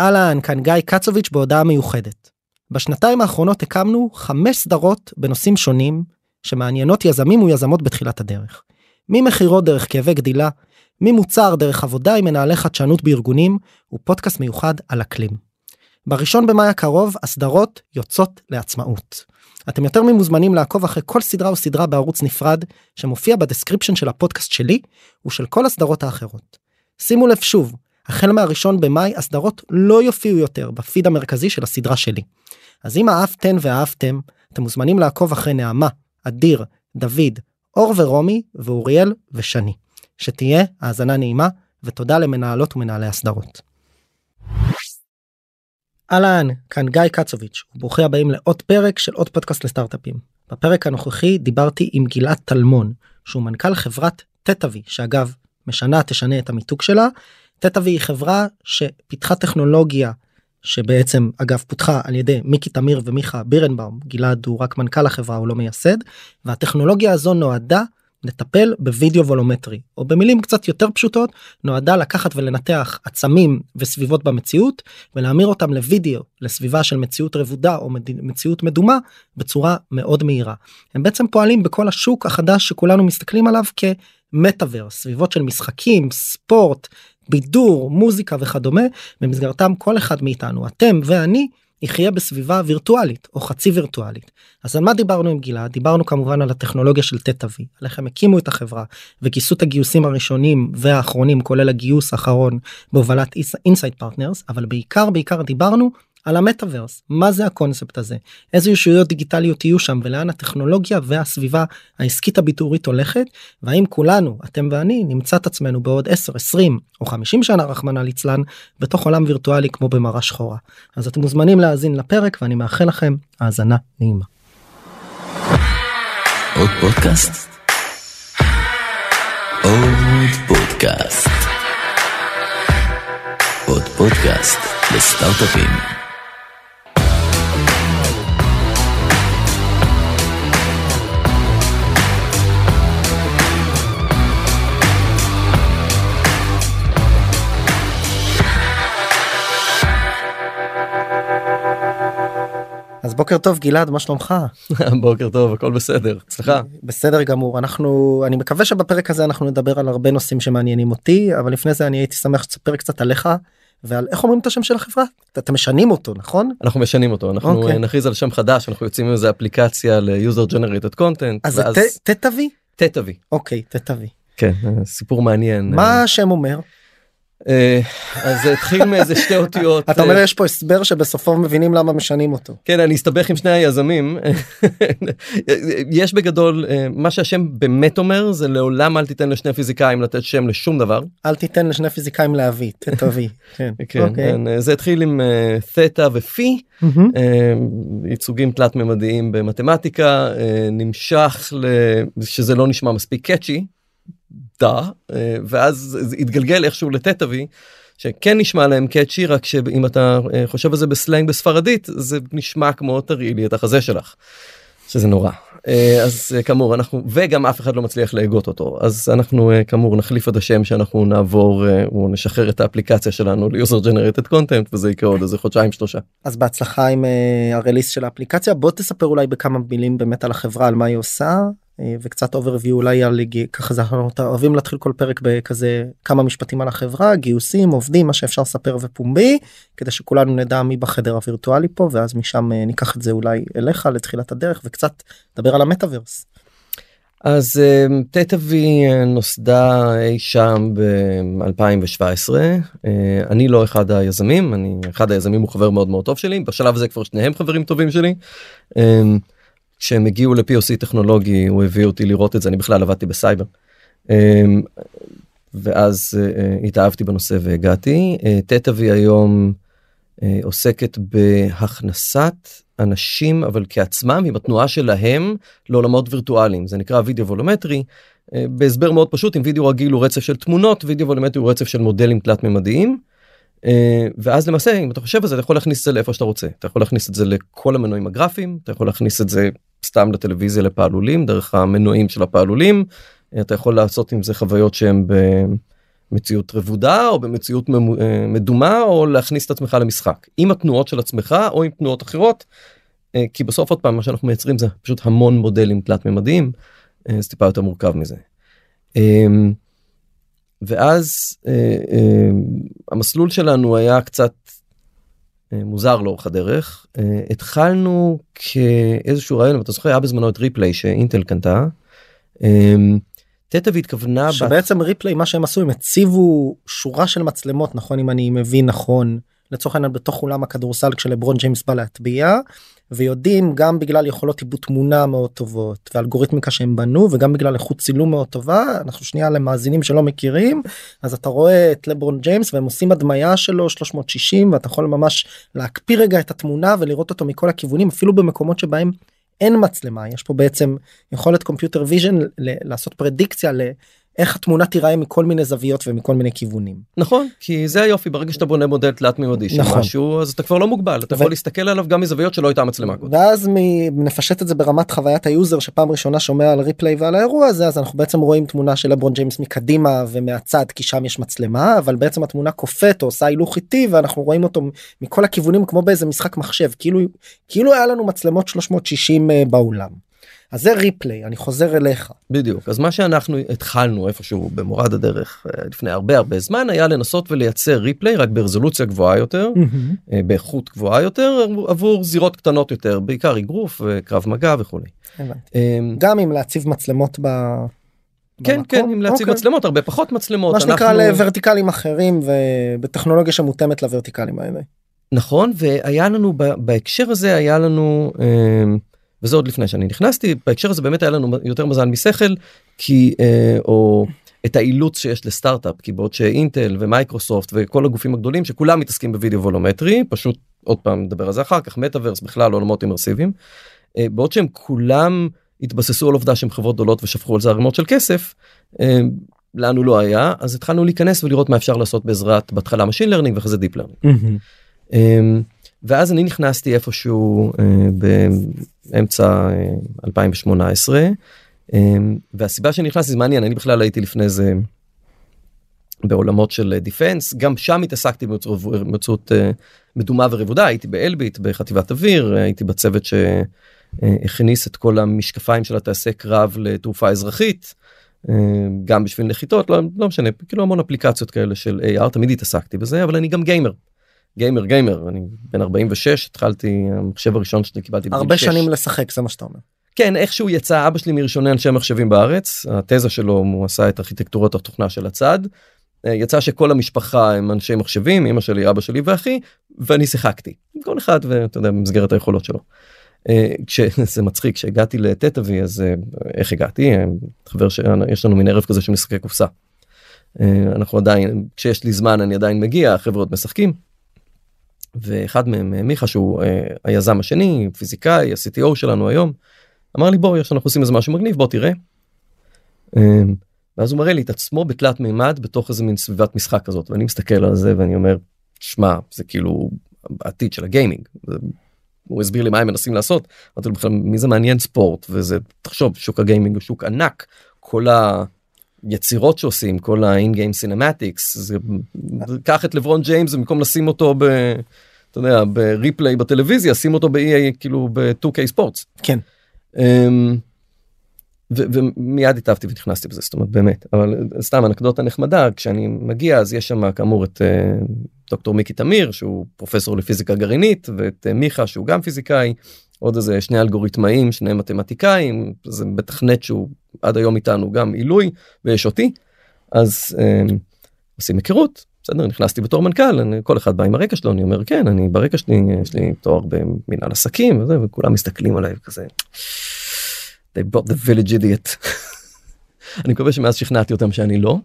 אהלן, כאן גיא קצוביץ' בהודעה מיוחדת. בשנתיים האחרונות הקמנו חמש סדרות בנושאים שונים שמעניינות יזמים ויזמות בתחילת הדרך. ממכירות דרך כאבי גדילה, ממוצר דרך עבודה עם מנהלי חדשנות בארגונים, ופודקאסט מיוחד על אקלים. בראשון במאי הקרוב הסדרות יוצאות לעצמאות. אתם יותר ממוזמנים לעקוב אחרי כל סדרה וסדרה בערוץ נפרד שמופיע ב description של הפודקאסט שלי ושל כל הסדרות האחרות. שימו לב שוב, החל מהראשון במאי הסדרות לא יופיעו יותר בפיד המרכזי של הסדרה שלי. אז אם אהבתן ואהבתם, אתם מוזמנים לעקוב אחרי נעמה, אדיר, דוד, אור ורומי ואוריאל ושני. שתהיה האזנה נעימה ותודה למנהלות ומנהלי הסדרות. אהלן, כאן גיא קצוביץ', וברוכים הבאים לעוד פרק של עוד פודקאסט לסטארט-אפים. בפרק הנוכחי דיברתי עם גלעד טלמון, שהוא מנכ"ל חברת טטאבי, שאגב, משנה תשנה את המיתוג שלה. טטאבי היא חברה שפיתחה טכנולוגיה שבעצם אגב פותחה על ידי מיקי תמיר ומיכה בירנבאום גלעד הוא רק מנכ"ל החברה הוא לא מייסד והטכנולוגיה הזו נועדה לטפל בווידאו וולומטרי או במילים קצת יותר פשוטות נועדה לקחת ולנתח עצמים וסביבות במציאות ולהמיר אותם לוידאו לסביבה של מציאות רבודה או מציאות מדומה בצורה מאוד מהירה. הם בעצם פועלים בכל השוק החדש שכולנו מסתכלים עליו כמטאוור סביבות של משחקים ספורט בידור מוזיקה וכדומה במסגרתם כל אחד מאיתנו אתם ואני יחיה בסביבה וירטואלית או חצי וירטואלית. אז על מה דיברנו עם גלעד? דיברנו כמובן על הטכנולוגיה של טטאווי, על איך הם הקימו את החברה וכיסו את הגיוסים הראשונים והאחרונים כולל הגיוס האחרון בהובלת Inside Partners אבל בעיקר בעיקר דיברנו על המטאוורס מה זה הקונספט הזה איזה ישויות דיגיטליות יהיו שם ולאן הטכנולוגיה והסביבה העסקית הביזורית הולכת והאם כולנו אתם ואני נמצא את עצמנו בעוד 10 20 או 50 שנה רחמנא ליצלן בתוך עולם וירטואלי כמו במראה שחורה אז אתם מוזמנים להאזין לפרק ואני מאחל לכם האזנה נעימה. עוד פודקאסט? עוד פודקאסט. עוד פודקאסט לסטארט-אפים. בוקר טוב גלעד מה שלומך? בוקר טוב הכל בסדר סליחה בסדר גמור אנחנו אני מקווה שבפרק הזה אנחנו נדבר על הרבה נושאים שמעניינים אותי אבל לפני זה אני הייתי שמח שתספר קצת עליך ועל איך אומרים את השם של החברה אתם משנים אותו נכון אנחנו משנים אותו אנחנו okay. אוקיי. נכריז על שם חדש אנחנו יוצאים איזה אפליקציה ל-user generated content אז ואז... תתווי? תתווי. אוקיי תתווי. כן סיפור מעניין מה השם אומר? אה, אז זה התחיל מאיזה שתי אותיות אתה אומר יש פה הסבר שבסופו מבינים למה משנים אותו. כן אני אסתבך עם שני היזמים. יש בגדול אה, מה שהשם באמת אומר זה לעולם אל תיתן לשני פיזיקאים לתת שם לשום דבר. אל תיתן לשני פיזיקאים להביא תביא כן, כן, אוקיי. כן זה התחיל עם תטא ופי ייצוגים תלת ממדיים במתמטיקה נמשך שזה לא נשמע מספיק קאצ'י דה אה, ואז זה התגלגל איכשהו לטטאווי שכן נשמע להם קאצ'י רק שאם אתה אה, חושב על זה בסלנג בספרדית זה נשמע כמו תראי לי את החזה שלך. שזה נורא אה, אז כאמור אנחנו וגם אף אחד לא מצליח להגות אותו אז אנחנו כאמור נחליף את השם שאנחנו נעבור או נשחרר את האפליקציה שלנו ל user generated content וזה יקרה עוד איזה חודשיים שלושה. אז בהצלחה עם ה release של האפליקציה בוא תספר אולי בכמה מילים באמת על החברה על מה היא עושה וקצת overview אולי על ככה זה אנחנו אוהבים להתחיל כל פרק בכזה כמה משפטים על החברה גיוסים עובדים מה שאפשר לספר ופומבי כדי שכולנו נדע מי בחדר הווירטואלי פה ואז משם אה, ניקח את זה אולי אליך לתחילת הדרך וקצת נדבר על המטאוורס. אז טטאווי אה, נוסדה אי שם ב-2017 אני לא אחד היזמים אני אחד היזמים הוא חבר מאוד מאוד טוב שלי בשלב הזה כבר שניהם חברים טובים שלי. כשהם הגיעו ל-POC טכנולוגי הוא הביא אותי לראות את זה אני בכלל עבדתי בסייבר. אמ, ואז אה, התאהבתי בנושא והגעתי. Tetavi אה, היום אה, עוסקת בהכנסת אנשים אבל בעצם עם התנועה שלהם לעולמות וירטואליים זה נקרא וידאו וולומטרי. בהסבר מאוד פשוט אם וידאו רגיל הוא רצף של תמונות וידאו וולומטרי הוא רצף של מודלים תלת ממדיים. ואז למעשה אם אתה חושב על זה אתה יכול להכניס את זה לאיפה שאתה רוצה אתה יכול להכניס את זה לכל המנועים הגרפיים אתה יכול להכניס את זה סתם לטלוויזיה לפעלולים דרך המנועים של הפעלולים אתה יכול לעשות עם זה חוויות שהם במציאות רבודה או במציאות מדומה או להכניס את עצמך למשחק עם התנועות של עצמך או עם תנועות אחרות. כי בסוף עוד פעם מה שאנחנו מייצרים זה פשוט המון מודלים תלת ממדיים זה טיפה יותר מורכב מזה. ואז המסלול שלנו היה קצת מוזר לאורך הדרך התחלנו כאיזשהו רעיון ואתה זוכר היה בזמנו את ריפליי שאינטל קנתה. תטא והתכוונה שבעצם ריפליי מה שהם עשו הם הציבו שורה של מצלמות נכון אם אני מבין נכון לצורך העניין בתוך אולם הכדורסל כשלברון ג'יימס בא להטביע ויודעים גם בגלל יכולות עיבוד תמונה מאוד טובות ואלגוריתמיקה שהם בנו וגם בגלל איכות צילום מאוד טובה אנחנו שנייה למאזינים שלא מכירים אז אתה רואה את לברון ג'יימס והם עושים הדמיה שלו 360 ואתה יכול ממש להקפיא רגע את התמונה ולראות אותו מכל הכיוונים אפילו במקומות שבהם אין מצלמה. יש פה בעצם יכולת computer vision לעשות פרדיקציה איך התמונה תיראה מכל מיני זוויות ומכל מיני כיוונים. נכון כי זה היופי ברגע שאתה בונה מודל תלת מימדי של נכון. משהו אז אתה כבר לא מוגבל אתה ו... יכול להסתכל עליו גם מזוויות שלא הייתה מצלמה קודם. ואז נפשט את זה ברמת חוויית ה user שפעם ראשונה שומע על replay ועל האירוע הזה אז אנחנו בעצם רואים תמונה של לברון ג'יימס מקדימה ומהצד כי שם יש מצלמה אבל בעצם התמונה קופאת או עושה הילוך איטי ואנחנו רואים אותו מכל הכיוונים כמו באיזה משחק מחשב כאילו כאילו היה לנו מצלמות 360 אה, באולם. אז זה ריפליי אני חוזר אליך בדיוק אז מה שאנחנו התחלנו איפשהו במורד הדרך אה, לפני הרבה הרבה זמן היה לנסות ולייצר ריפליי רק ברזולוציה גבוהה יותר mm-hmm. באיכות גבוהה יותר עבור זירות קטנות יותר בעיקר אגרוף וקרב מגע וכולי. אמ, גם אם להציב מצלמות ב... כן במקום? כן אם להציב אוקיי. מצלמות הרבה פחות מצלמות מה שנקרא אנחנו... לוורטיקלים אחרים ובטכנולוגיה שמותאמת לוורטיקלים האלה. נכון והיה לנו בהקשר הזה היה לנו. אה, וזה עוד לפני שאני נכנסתי בהקשר הזה באמת היה לנו יותר מזל משכל כי אה, או את האילוץ שיש לסטארט-אפ כי בעוד שאינטל ומייקרוסופט וכל הגופים הגדולים שכולם מתעסקים בווידאו וולומטרי פשוט עוד פעם נדבר על זה אחר כך מטאוורס בכלל עולמות אימרסיביים אה, בעוד שהם כולם התבססו על עובדה שהם חברות גדולות ושפכו על זה ערימות של כסף. אה, לנו לא היה אז התחלנו להיכנס ולראות מה אפשר לעשות בעזרת בהתחלה machine learning ואחרי זה deep learning. Mm-hmm. ואז אני נכנסתי איפשהו אה, באמצע אה, 2018 אה, והסיבה שנכנסתי זה מעניין אני בכלל הייתי לפני זה בעולמות של defense גם שם התעסקתי במציאות אה, מדומה ורבודה הייתי באלביט בחטיבת אוויר הייתי בצוות שהכניס את כל המשקפיים של הטייסי קרב לתעופה אזרחית. אה, גם בשביל נחיתות לא, לא משנה כאילו המון אפליקציות כאלה של AR תמיד התעסקתי בזה אבל אני גם גיימר גיימר גיימר אני בן 46 התחלתי המחשב הראשון שלי קיבלתי הרבה שנים לשחק זה מה שאתה אומר. כן איכשהו יצא אבא שלי מראשוני אנשי מחשבים בארץ התזה שלו הוא עשה את ארכיטקטורות התוכנה של הצד. אה, יצא שכל המשפחה הם אנשי מחשבים אמא שלי אבא שלי ואחי ואני שיחקתי כל אחד ואתה יודע במסגרת היכולות שלו. אה, כשזה מצחיק כשהגעתי לטטאבי אז אה, איך הגעתי חבר שיש לנו מין ערב כזה של משחקי קופסה. אנחנו עדיין כשיש לי זמן אני עדיין מגיע החברות משחקים. ואחד מהם אה, מיכה שהוא אה, היזם השני פיזיקאי ה-CTO שלנו היום אמר לי בוא אנחנו עושים איזה משהו מגניב בוא תראה. אה, ואז הוא מראה לי את עצמו בתלת מימד בתוך איזה מין סביבת משחק כזאת ואני מסתכל על זה ואני אומר שמע זה כאילו העתיד של הגיימינג. הוא הסביר לי מה הם מנסים לעשות אמרתי לו בכלל מי זה מעניין ספורט וזה תחשוב שוק הגיימינג הוא שוק ענק כל היצירות שעושים כל ה in-game cinematics זה קח את לברון ג'יימס במקום לשים אותו ב... אתה יודע, ב replay בטלוויזיה, שים אותו ב-EA, כאילו ב-2K Sports. כן. Um, ומיד התאהבתי ונכנסתי בזה, זאת אומרת באמת, אבל סתם אנקדוטה נחמדה, כשאני מגיע אז יש שם כאמור את uh, דוקטור מיקי תמיר שהוא פרופסור לפיזיקה גרעינית ואת uh, מיכה שהוא גם פיזיקאי, עוד איזה שני אלגוריתמאים, שני מתמטיקאים, זה מתכנת שהוא עד היום איתנו גם עילוי ויש אותי, אז um, עושים היכרות, בסדר נכנסתי בתור מנכ"ל אני, כל אחד בא עם הרקע שלו אני אומר כן אני ברקע שלי יש לי תואר במנהל עסקים וזה וכולם מסתכלים עליי כזה. they brought the village idiot. אני מקווה שמאז שכנעתי אותם שאני לא.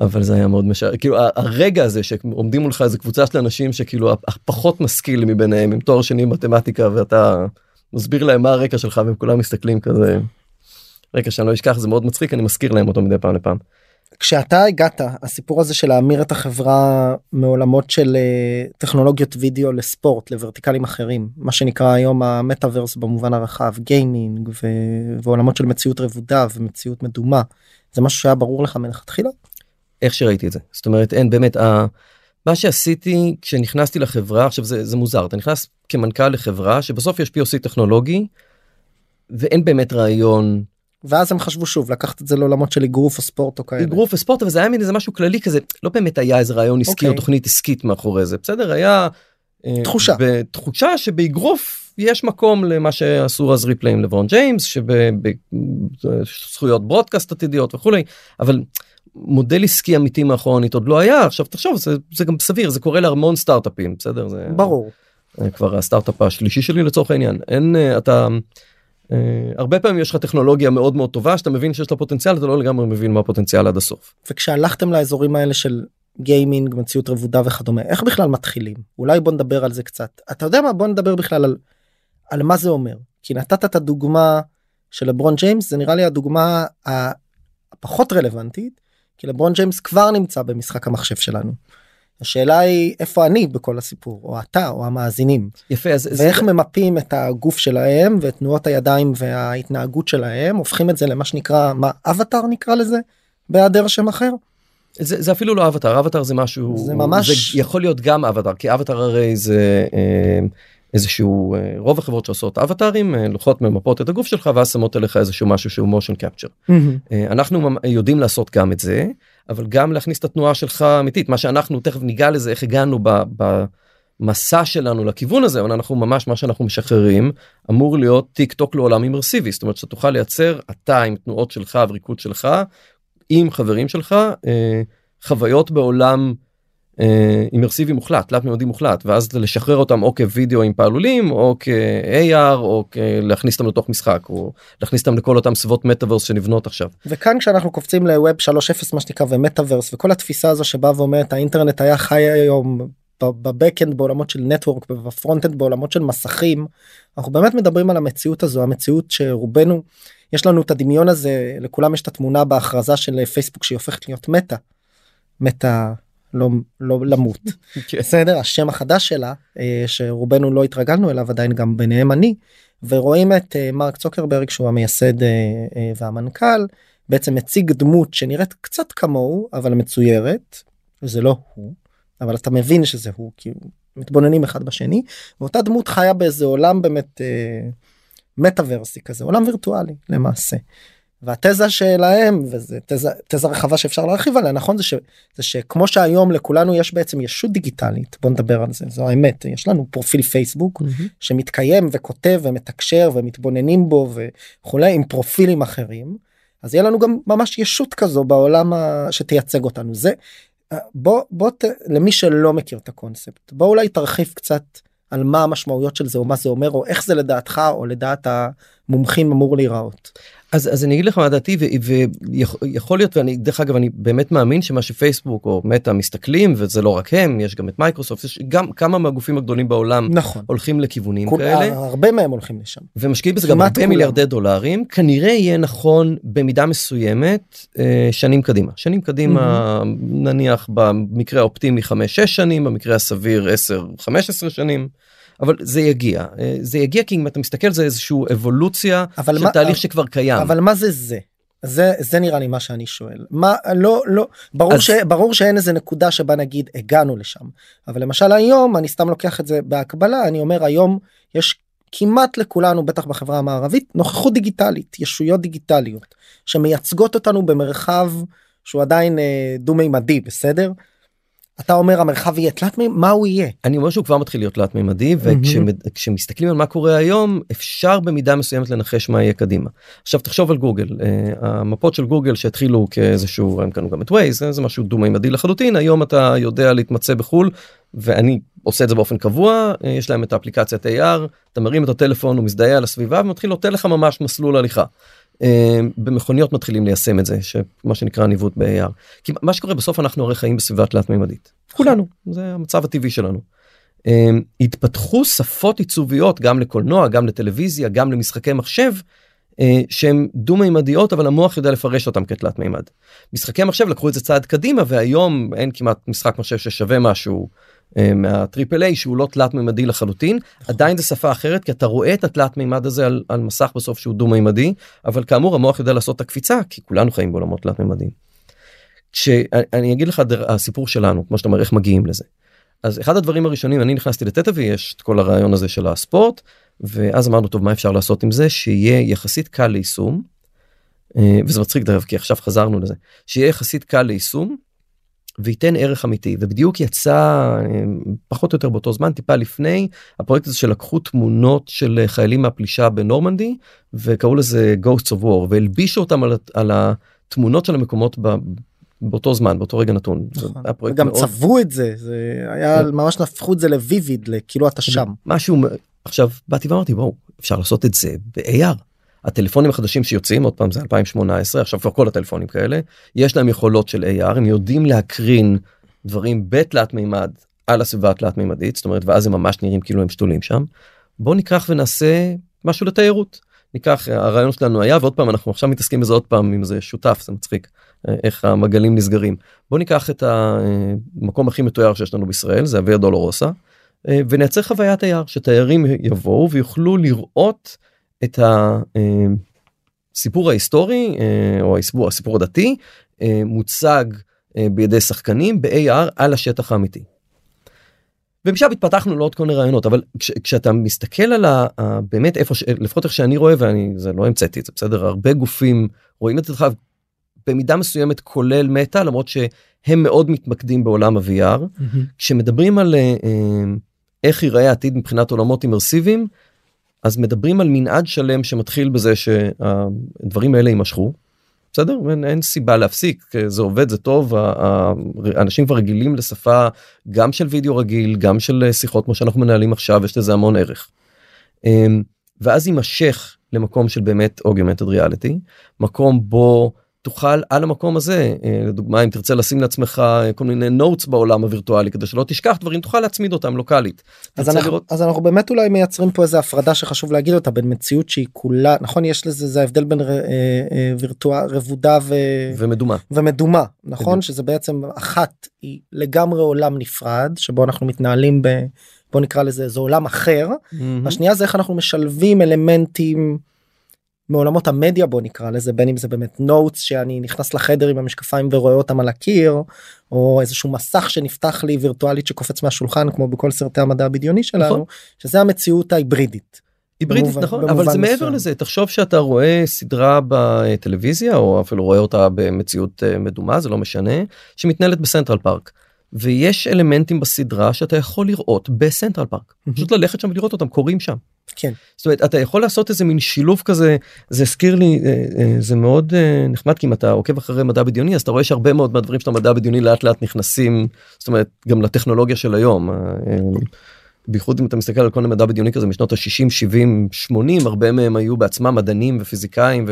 אבל זה היה מאוד משער כאילו הרגע הזה שעומדים מולך איזה קבוצה של אנשים שכאילו הפחות משכיל מביניהם עם תואר שני במתמטיקה ואתה מסביר להם מה הרקע שלך והם כולם מסתכלים כזה. רקע שאני לא אשכח זה מאוד מצחיק אני מזכיר להם אותו מדי פעם לפעם. כשאתה הגעת הסיפור הזה של להמיר את החברה מעולמות של אה, טכנולוגיות וידאו לספורט לוורטיקלים אחרים מה שנקרא היום המטאוורס במובן הרחב גיימינג ו... ועולמות של מציאות רבודה ומציאות מדומה זה משהו שהיה ברור לך מלכתחילה. איך שראיתי את זה זאת אומרת אין באמת ה... מה שעשיתי כשנכנסתי לחברה עכשיו זה, זה מוזר אתה נכנס כמנכ"ל לחברה שבסוף יש POC טכנולוגי ואין באמת רעיון ואז הם חשבו שוב לקחת את זה לעולמות של אגרוף או ספורט או כאלה. אגרוף וספורט אבל זה היה מין איזה משהו כללי כזה לא באמת היה איזה רעיון עסקי okay. או אוקיי. תוכנית עסקית מאחורי זה בסדר היה אה, תחושה בתחושה שבאגרוף יש מקום למה שעשו אז ריפלי עם לברון ג'יימס שבזכויות ברודקאסט עתידיות וכולי אבל מודל עסקי אמיתי מאחורנית עוד לא היה עכשיו תחשוב זה, זה גם סביר זה קורה להמון סטארט-אפים בסדר זה ברור אה, כבר הסטארט-אפ השלישי שלי לצורך העניין אין אה, אתה. Uh, הרבה פעמים יש לך טכנולוגיה מאוד מאוד טובה שאתה מבין שיש לה פוטנציאל אתה לא לגמרי מבין מה הפוטנציאל עד הסוף. וכשהלכתם לאזורים האלה של גיימינג מציאות רבודה וכדומה איך בכלל מתחילים אולי בוא נדבר על זה קצת אתה יודע מה בוא נדבר בכלל על, על מה זה אומר כי נתת את הדוגמה של לברון ג'יימס זה נראה לי הדוגמה הפחות רלוונטית כי לברון ג'יימס כבר נמצא במשחק המחשב שלנו. השאלה היא איפה אני בכל הסיפור או אתה או המאזינים יפה אז ואיך זה... ממפים את הגוף שלהם ואת תנועות הידיים וההתנהגות שלהם הופכים את זה למה שנקרא מה אבטאר נקרא לזה בהיעדר שם אחר. זה, זה אפילו לא אבטאר אבטאר זה משהו זה ממש זה יכול להיות גם אבטאר כי אבטאר הרי זה אה, איזשהו אה, רוב החברות שעושות אבטארים אה, לוקחות ממפות את הגוף שלך ואז שמות עליך איזשהו משהו שהוא מושן קפצ'ר. Mm-hmm. אנחנו יודעים לעשות גם את זה אבל גם להכניס את התנועה שלך אמיתית מה שאנחנו תכף ניגע לזה איך הגענו. במסע שלנו לכיוון הזה אבל אנחנו ממש מה שאנחנו משחררים אמור להיות טיק טוק לעולם אימרסיבי זאת אומרת שאתה תוכל לייצר אתה עם תנועות שלך וריקוד שלך עם חברים שלך אה, חוויות בעולם אה, אימרסיבי מוחלט תלת מימדי מוחלט ואז לשחרר אותם או כווידאו עם פעלולים או כ-AR או להכניס אותם לתוך משחק או להכניס אותם לכל אותם סביבות מטאוורס שנבנות עכשיו. וכאן כשאנחנו קופצים ל Web 3.0 מה שנקרא ומטאוורס וכל התפיסה הזו שבאה ואומרת האינטרנט היה חי היום ב backend בעולמות של network וב frontend בעולמות של מסכים אנחנו באמת מדברים על המציאות הזו המציאות שרובנו יש לנו את הדמיון הזה לכולם יש את התמונה בהכרזה של פייסבוק שהיא הופכת להיות מטא. מטא לא לא למות כן. בסדר השם החדש שלה אה, שרובנו לא התרגלנו אליו עדיין גם ביניהם אני ורואים את אה, מרק צוקרברג שהוא המייסד אה, והמנכ"ל בעצם מציג דמות שנראית קצת כמוהו אבל מצוירת זה לא הוא אבל אתה מבין שזה הוא כי מתבוננים אחד בשני ואותה דמות חיה באיזה עולם באמת מטאוורסי כזה עולם וירטואלי למעשה. והתזה שלהם וזה תזה תזה רחבה שאפשר להרחיב עליה נכון זה, ש, זה שכמו שהיום לכולנו יש בעצם ישות דיגיטלית בוא נדבר על זה זו האמת יש לנו פרופיל פייסבוק mm-hmm. שמתקיים וכותב ומתקשר ומתבוננים בו וכולי עם פרופילים אחרים אז יהיה לנו גם ממש ישות כזו בעולם ה... שתייצג אותנו זה בוא בוא ת... למי שלא מכיר את הקונספט בוא אולי תרחיב קצת על מה המשמעויות של זה או מה זה אומר או איך זה לדעתך או לדעת המומחים אמור להיראות. אז אז אני אגיד לך מה דעתי ויכול להיות ואני דרך אגב אני באמת מאמין שמה שפייסבוק או מטא מסתכלים וזה לא רק הם יש גם את מייקרוסופט יש גם כמה מהגופים הגדולים בעולם נכון. הולכים לכיוונים כול, כאלה. הרבה מהם הולכים לשם. ומשקיעים בזה גם הרבה מיליארדי דולרים. כנראה יהיה נכון במידה מסוימת אה, שנים קדימה. שנים קדימה mm-hmm. נניח במקרה האופטימי 5-6 שנים במקרה הסביר 10-15 שנים. אבל זה יגיע. אה, זה יגיע כי אם אתה מסתכל זה איזשהו אבולוציה של מה, תהליך שכבר קיים. אבל מה זה זה? זה זה נראה לי מה שאני שואל. מה לא לא ברור אז... שברור שאין איזה נקודה שבה נגיד הגענו לשם. אבל למשל היום אני סתם לוקח את זה בהקבלה אני אומר היום יש כמעט לכולנו בטח בחברה המערבית נוכחות דיגיטלית ישויות דיגיטליות שמייצגות אותנו במרחב שהוא עדיין אה, דו מימדי בסדר אתה אומר המרחב יהיה תלת מימדי מה הוא יהיה אני אומר שהוא כבר מתחיל להיות תלת מימדי וכשמסתכלים על מה קורה היום אפשר במידה מסוימת לנחש מה יהיה קדימה. עכשיו תחשוב על גוגל uh, המפות של גוגל שהתחילו כאיזשהו הם קנו גם את ווייז זה משהו דו מימדי לחלוטין היום אתה יודע להתמצא בחול ואני עושה את זה באופן קבוע uh, יש להם את האפליקציית AR אתה מרים את הטלפון הוא מזדהה על הסביבה ומתחיל נותן לך ממש מסלול הליכה. אה, במכוניות מתחילים ליישם את זה שמה שנקרא ניווט ב-AR. כי מה שקורה בסוף אנחנו הרי חיים בסביבה תלת מימדית כולנו זה המצב הטבעי שלנו. אה, התפתחו שפות עיצוביות גם לקולנוע גם לטלוויזיה גם למשחקי מחשב אה, שהן דו מימדיות אבל המוח יודע לפרש אותם כתלת מימד. משחקי מחשב לקחו את זה צעד קדימה והיום אין כמעט משחק מחשב ששווה משהו מהטריפל איי שהוא לא תלת מימדי לחלוטין. עדיין זה שפה אחרת כי אתה רואה את התלת מימד הזה על, על מסך בסוף שהוא דו מימדי אבל כאמור המוח יודע לעשות את הקפיצה כי כולנו חיים בעולמות תלת מימדיים. כשאני אגיד לך הסיפור שלנו כמו שאתה אומר איך מגיעים לזה. אז אחד הדברים הראשונים אני נכנסתי לטטה ויש את כל הרעיון הזה של הספורט ואז אמרנו טוב מה אפשר לעשות עם זה שיהיה יחסית קל ליישום. אה, וזה מצחיק דרך כי עכשיו חזרנו לזה שיהיה יחסית קל ליישום וייתן ערך אמיתי ובדיוק יצא אה, פחות או יותר באותו זמן טיפה לפני הפרויקט הזה שלקחו תמונות של חיילים מהפלישה בנורמנדי וקראו לזה ghosts of war והלבישו אותם על, על התמונות של המקומות ב, באותו זמן באותו רגע נתון. נכון. גם מאוד... צבעו את זה זה היה כן. ממש נפחו את זה לוויביד כאילו אתה שם משהו עכשיו באתי ואמרתי בואו אפשר לעשות את זה ב-AR. הטלפונים החדשים שיוצאים עוד פעם זה 2018 עכשיו כבר כל הטלפונים כאלה יש להם יכולות של AR הם יודעים להקרין דברים בתלת מימד על הסביבה התלת מימדית זאת אומרת ואז הם ממש נראים כאילו הם שתולים שם. בוא ניקח ונעשה משהו לתיירות. ניקח הרעיון שלנו היה ועוד פעם אנחנו עכשיו מתעסקים בזה עוד פעם עם זה שותף זה מצחיק איך המגלים נסגרים בוא ניקח את המקום הכי מתויר שיש לנו בישראל זה אביה דולורוסה ונייצר חוויית תייר שתיירים יבואו ויוכלו לראות את הסיפור ההיסטורי אה, או הסיפור, הסיפור הדתי אה, מוצג אה, בידי שחקנים ב-AR על השטח האמיתי. ומשם התפתחנו לעוד כל מיני רעיונות אבל כש, כשאתה מסתכל על ה, ה, באמת איפה לפחות איך שאני רואה ואני זה לא המצאתי את זה בסדר הרבה גופים רואים את זה במידה מסוימת כולל מטא למרות שהם מאוד מתמקדים בעולם ה-VR mm-hmm. כשמדברים על איך ייראה העתיד מבחינת עולמות אימרסיביים מדברים על מנעד שלם שמתחיל בזה שהדברים האלה יימשכו. בסדר אין, אין סיבה להפסיק זה עובד זה טוב האנשים כבר רגילים לשפה גם של וידאו רגיל גם של שיחות כמו שאנחנו מנהלים עכשיו יש לזה המון ערך. אמ, ואז יימשך למקום של באמת אוגמנטד ריאליטי מקום בו תוכל על המקום הזה אה, לדוגמה אם תרצה לשים לעצמך אה, כל מיני נוטס בעולם הווירטואלי כדי שלא תשכח דברים תוכל להצמיד אותם לוקאלית. אז אנחנו, לראות... אז אנחנו באמת אולי מייצרים פה איזה הפרדה שחשוב להגיד אותה בין מציאות שהיא כולה נכון יש לזה זה ההבדל בין אה, אה, וירטואל רבודה ו... ומדומה ומדומה נכון בדיוק. שזה בעצם אחת היא לגמרי עולם נפרד שבו אנחנו מתנהלים ב... בוא נקרא לזה זה עולם אחר mm-hmm. השנייה זה איך אנחנו משלבים אלמנטים. מעולמות המדיה בוא נקרא לזה בין אם זה באמת נוטס שאני נכנס לחדר עם המשקפיים ורואה אותם על הקיר או איזשהו מסך שנפתח לי וירטואלית שקופץ מהשולחן כמו בכל סרטי המדע הבדיוני שלנו נכון. שזה המציאות ההיברידית. היברידית במובן, נכון אבל זה מעבר לזה תחשוב שאתה רואה סדרה בטלוויזיה או אפילו רואה אותה במציאות אה, מדומה זה לא משנה שמתנהלת בסנטרל פארק. ויש אלמנטים בסדרה שאתה יכול לראות בסנטרל פארק פשוט ללכת שם ולראות אותם קורים שם. כן. זאת אומרת אתה יכול לעשות איזה מין שילוב כזה זה הזכיר לי אה, אה, זה מאוד אה, נחמד כי אם אתה עוקב אחרי מדע בדיוני אז אתה רואה שהרבה מאוד מהדברים של המדע בדיוני לאט לאט נכנסים זאת אומרת גם לטכנולוגיה של היום. בייחוד אם אתה מסתכל על כל המדע בדיוני כזה משנות ה-60 70 80 הרבה מהם היו בעצמם מדענים ופיזיקאים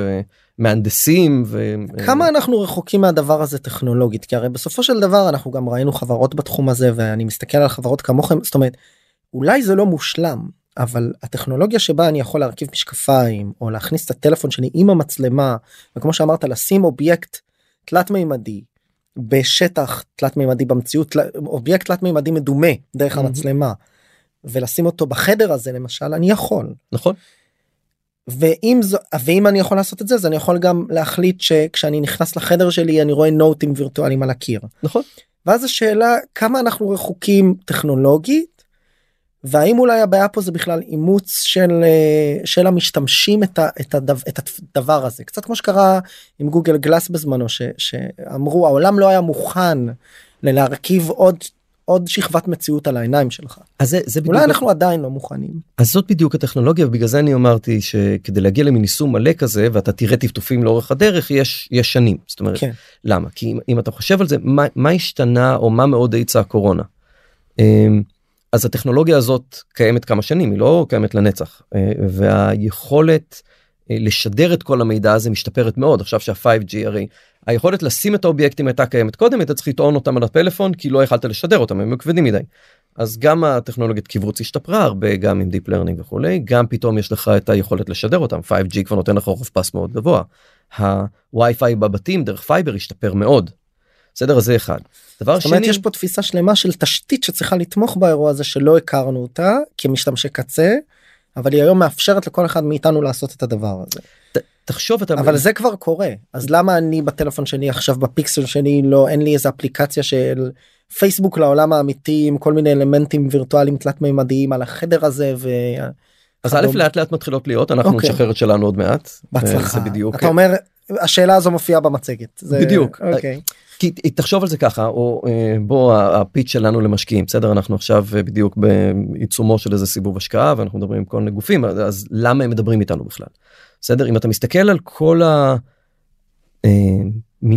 ומהנדסים ו... כמה אנחנו רחוקים מהדבר הזה טכנולוגית כי הרי בסופו של דבר אנחנו גם ראינו חברות בתחום הזה ואני מסתכל על חברות כמוכם זאת אומרת אולי זה לא מושלם אבל הטכנולוגיה שבה אני יכול להרכיב משקפיים או להכניס את הטלפון שלי עם המצלמה וכמו שאמרת לשים אובייקט תלת מימדי בשטח תלת מימדי במציאות אובייקט תלת מימדי מדומה דרך mm-hmm. המצלמה ולשים אותו בחדר הזה למשל אני יכול נכון. ואם זו ואם אני יכול לעשות את זה אז אני יכול גם להחליט שכשאני נכנס לחדר שלי אני רואה נוטים וירטואליים על הקיר. נכון. ואז השאלה כמה אנחנו רחוקים טכנולוגית והאם אולי הבעיה פה זה בכלל אימוץ של אה, של המשתמשים את, ה, את, הדבר, את הדבר הזה? קצת כמו שקרה עם גוגל גלאס בזמנו ש, שאמרו העולם לא היה מוכן להרכיב עוד עוד שכבת מציאות על העיניים שלך. אז זה, זה אולי בדיוק... אנחנו עדיין לא מוכנים. אז זאת בדיוק הטכנולוגיה ובגלל זה אני אמרתי שכדי להגיע למין יישום מלא כזה ואתה תראה טפטופים לאורך הדרך יש יש שנים. זאת אומרת כן. למה? כי אם, אם אתה חושב על זה מה, מה השתנה או מה מאוד האיצה הקורונה. אמ, אז הטכנולוגיה הזאת קיימת כמה שנים היא לא קיימת לנצח. אה, והיכולת לשדר את כל המידע הזה משתפרת מאוד עכשיו שה-5G הרי היכולת לשים את האובייקטים הייתה קיימת קודם היית צריך לטעון אותם על הפלאפון כי לא יכלת לשדר אותם הם כבדים מדי. אז גם הטכנולוגיית כיווץ השתפרה הרבה גם עם deep learning וכולי גם פתאום יש לך את היכולת לשדר אותם 5G כבר נותן לך רוחב פס מאוד גבוה. הווי-פיי בבתים דרך fiber השתפר מאוד בסדר זה אחד. דבר שני אומרת, יש פה תפיסה שלמה של תשתית שצריכה לתמוך באירוע הזה שלא הכרנו אותה כמשתמשי קצה אבל היא היום מאפשרת לכל אחד מאיתנו לעשות את הדבר הזה. תחשוב אתה אבל זה כבר קורה אז למה אני בטלפון שלי עכשיו בפיקסל שלי לא אין לי איזה אפליקציה של פייסבוק לעולם האמיתי עם כל מיני אלמנטים וירטואליים תלת מימדיים על החדר הזה. ו... אז א' לאט לאט מתחילות להיות אנחנו אוקיי. נשחרר את שלנו עוד מעט. בהצלחה. זה בדיוק. אתה אומר השאלה הזו מופיעה במצגת. זה... בדיוק. אוקיי. כי תחשוב על זה ככה או אה, בוא הפיץ שלנו למשקיעים בסדר אנחנו עכשיו אה, בדיוק בעיצומו של איזה סיבוב השקעה ואנחנו מדברים עם כל מיני גופים אז למה הם מדברים איתנו בכלל. בסדר אם אתה מסתכל על כל ה... אה,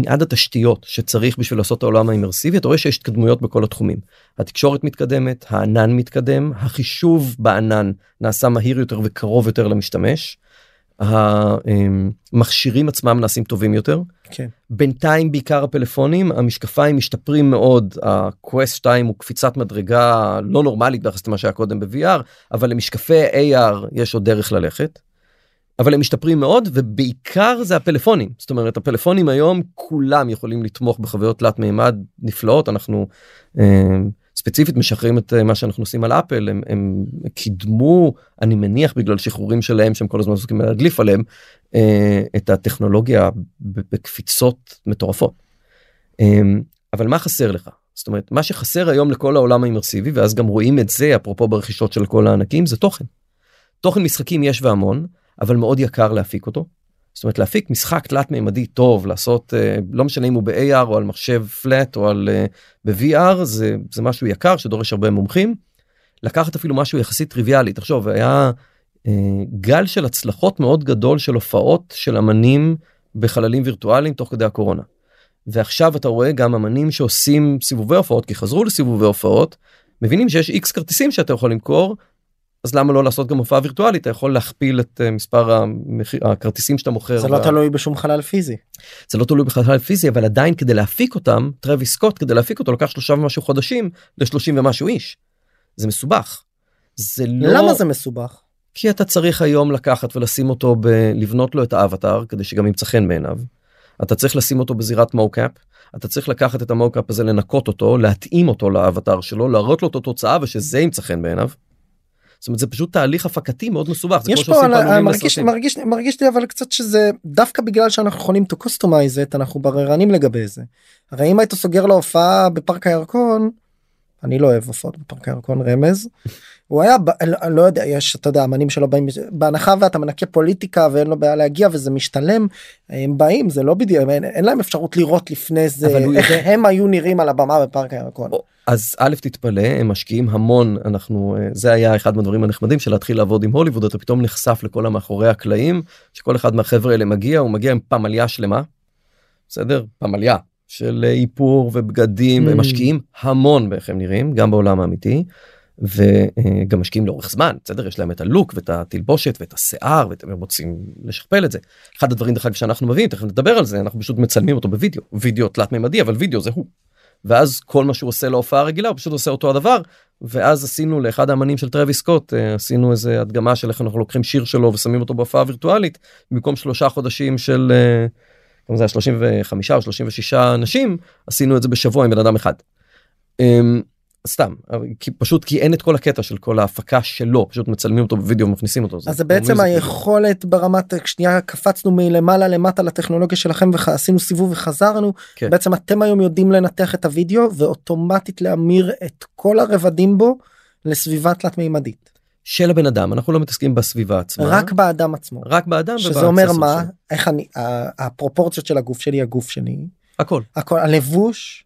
התשתיות שצריך בשביל לעשות את העולם האימרסיבי אתה רואה שיש התקדמויות בכל התחומים התקשורת מתקדמת הענן מתקדם החישוב בענן נעשה מהיר יותר וקרוב יותר למשתמש. המכשירים עצמם נעשים טובים יותר. כן. בינתיים בעיקר הפלאפונים המשקפיים משתפרים מאוד ה-Quest 2 הוא קפיצת מדרגה לא נורמלית ביחס למה שהיה קודם ב-VR אבל למשקפי AR יש עוד דרך ללכת. אבל הם משתפרים מאוד ובעיקר זה הפלאפונים זאת אומרת הפלאפונים היום כולם יכולים לתמוך בחוויות תלת מימד נפלאות אנחנו אה, ספציפית משחררים את אה, מה שאנחנו עושים על אפל הם, הם קידמו אני מניח בגלל שחרורים שלהם שהם כל הזמן עסוקים להדליף עליהם אה, את הטכנולוגיה בקפיצות מטורפות. אה, אבל מה חסר לך זאת אומרת מה שחסר היום לכל העולם האימרסיבי ואז גם רואים את זה אפרופו ברכישות של כל הענקים זה תוכן. תוכן משחקים יש והמון אבל מאוד יקר להפיק אותו. זאת אומרת להפיק משחק תלת מימדי טוב לעשות uh, לא משנה אם הוא ב-AR או על מחשב פלט או על uh, ב-VR זה זה משהו יקר שדורש הרבה מומחים. לקחת אפילו משהו יחסית טריוויאלי תחשוב היה uh, גל של הצלחות מאוד גדול של הופעות של אמנים בחללים וירטואליים תוך כדי הקורונה. ועכשיו אתה רואה גם אמנים שעושים סיבובי הופעות כי חזרו לסיבובי הופעות מבינים שיש איקס כרטיסים שאתה יכול למכור אז למה לא לעשות גם הופעה וירטואלית אתה יכול להכפיל את uh, מספר המחיר, הכרטיסים שאתה מוכר. זה לא תלוי בשום חלל פיזי. זה לא תלוי בחלל פיזי אבל עדיין כדי להפיק אותם טרוויס סקוט כדי להפיק אותו לקח שלושה ומשהו חודשים ל-30 ומשהו איש. זה מסובך. זה לא... למה זה מסובך? כי אתה צריך היום לקחת ולשים אותו ב... לבנות לו את האבטר כדי שגם ימצא חן בעיניו. אתה צריך לשים אותו בזירת מוקאפ אתה צריך לקחת את המוקאפ הזה לנקות אותו להתאים אותו לאבטר שלו להראות לו את התוצאה ושזה ימצא חן בעיניו. זאת אומרת זה פשוט תהליך הפקתי מאוד מסובך. יש פה על, על, מרגיש, מרגיש, מרגיש לי אבל קצת שזה דווקא בגלל שאנחנו יכולים to customize it אנחנו בררנים לגבי זה. הרי אם היית סוגר להופעה בפארק הירקון אני לא אוהב הופעות בפארק הירקון רמז. הוא היה לא, לא יודע יש אתה יודע אמנים שלא באים בהנחה ואתה מנקה פוליטיקה ואין לו בעיה להגיע וזה משתלם הם באים זה לא בדיוק אין, אין להם אפשרות לראות לפני זה איך יודע... הם היו נראים על הבמה בפארק הירקון. אז א' תתפלא הם משקיעים המון אנחנו זה היה אחד מהדברים הנחמדים של להתחיל לעבוד עם הוליווד אתה פתאום נחשף לכל המאחורי הקלעים שכל אחד מהחבר'ה האלה מגיע הוא מגיע עם פמליה שלמה. בסדר פמליה של איפור ובגדים mm. והם משקיעים המון באיך הם נראים גם בעולם האמיתי. וגם משקיעים לאורך זמן בסדר יש להם את ה look ואת התלבושת ואת השיער והם רוצים לשכפל את זה. אחד הדברים דרך אגב שאנחנו מביאים תכף נדבר על זה אנחנו פשוט מצלמים אותו בווידאו וידאו תלת מימדי אבל וידאו זה הוא. ואז כל מה שהוא עושה להופעה רגילה הוא פשוט עושה אותו הדבר ואז עשינו לאחד האמנים של טרוויס סקוט אה, עשינו איזה הדגמה של איך אנחנו לוקחים שיר שלו ושמים אותו בהופעה וירטואלית במקום שלושה חודשים של אה, כמה זה היה 35 או 36 אנשים עשינו את זה בשבוע עם בן אדם אחד. סתם כי פשוט כי אין את כל הקטע של כל ההפקה שלו פשוט מצלמים אותו בווידאו ומכניסים אותו. אז זה בעצם היכולת ברמת שנייה קפצנו מלמעלה למטה לטכנולוגיה שלכם ועשינו סיבוב וחזרנו. כן. בעצם אתם היום יודעים לנתח את הווידאו ואוטומטית להמיר את כל הרבדים בו לסביבה תלת מימדית. של הבן אדם אנחנו לא מתעסקים בסביבה עצמה. רק באדם עצמו. רק באדם שזה אומר מה? איך אני הפרופורציות של הגוף שלי הגוף שלי. הכל. הכל. הלבוש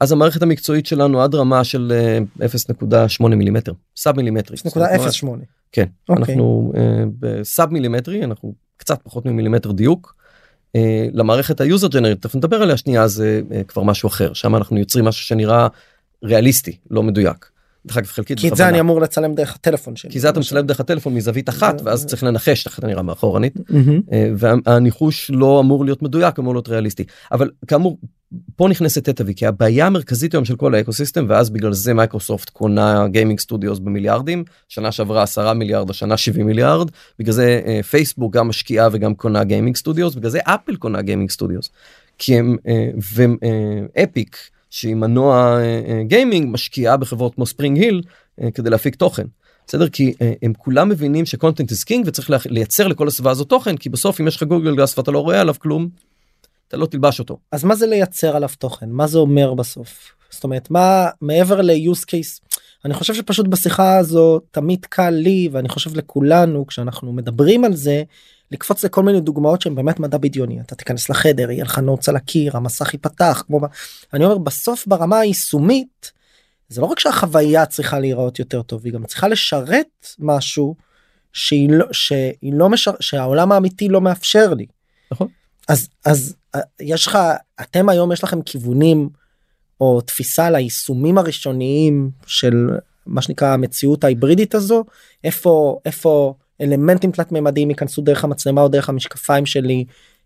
אז המערכת המקצועית שלנו עד רמה של 0.8 מילימטר sub מילימטרי. 0.08. כן okay. אוקיי. אנחנו uh, ב sub מילימטרי אנחנו קצת פחות ממילימטר דיוק. Uh, למערכת ה user generated תכף נדבר עליה שנייה זה כבר משהו אחר שם אנחנו יוצרים משהו שנראה ריאליסטי לא מדויק. דרך אגב חלקית כי את זה אני אמור לצלם דרך הטלפון שלי כי זה אתה מצלם דרך הטלפון מזווית אחת ואז צריך לנחש איך אתה נראה מאחורנית והניחוש לא אמור להיות מדויק אמור להיות ריאליסטי. אבל כאמור פה נכנסת Tetavi כי הבעיה המרכזית היום של כל ה ecosystem ואז בגלל זה מייקרוסופט קונה gaming studios במיליארדים שנה שעברה 10 מיליארד השנה 70 מיליארד בגלל זה פייסבוק גם משקיעה וגם קונה gaming studios בגלל זה אפל קונה gaming studios כי הם ואפיק שהיא מנוע גיימינג משקיעה בחברות כמו SpringHill כדי להפיק תוכן. בסדר כי אה, הם כולם מבינים ש content is king וצריך לייצר לכל הסביבה הזאת תוכן כי בסוף אם יש לך Google Glass ואתה לא רואה עליו כלום. אתה לא תלבש אותו. אז מה זה לייצר עליו תוכן מה זה אומר בסוף זאת אומרת מה מעבר ל-use case אני חושב שפשוט בשיחה הזו תמיד קל לי ואני חושב לכולנו כשאנחנו מדברים על זה לקפוץ לכל מיני דוגמאות שהן באמת מדע בדיוני אתה תיכנס לחדר יהיה לך נוץ על הקיר המסך ייפתח כמו אני אומר בסוף ברמה היישומית זה לא רק שהחוויה צריכה להיראות יותר טוב היא גם צריכה לשרת משהו שהיא לא שהיא לא משר שהעולם האמיתי לא מאפשר לי. נכון. אז אז אה, יש לך אתם היום יש לכם כיוונים או תפיסה ליישומים הראשוניים של מה שנקרא המציאות ההיברידית הזו איפה איפה אלמנטים תלת מימדיים ייכנסו דרך המצלמה או דרך המשקפיים שלי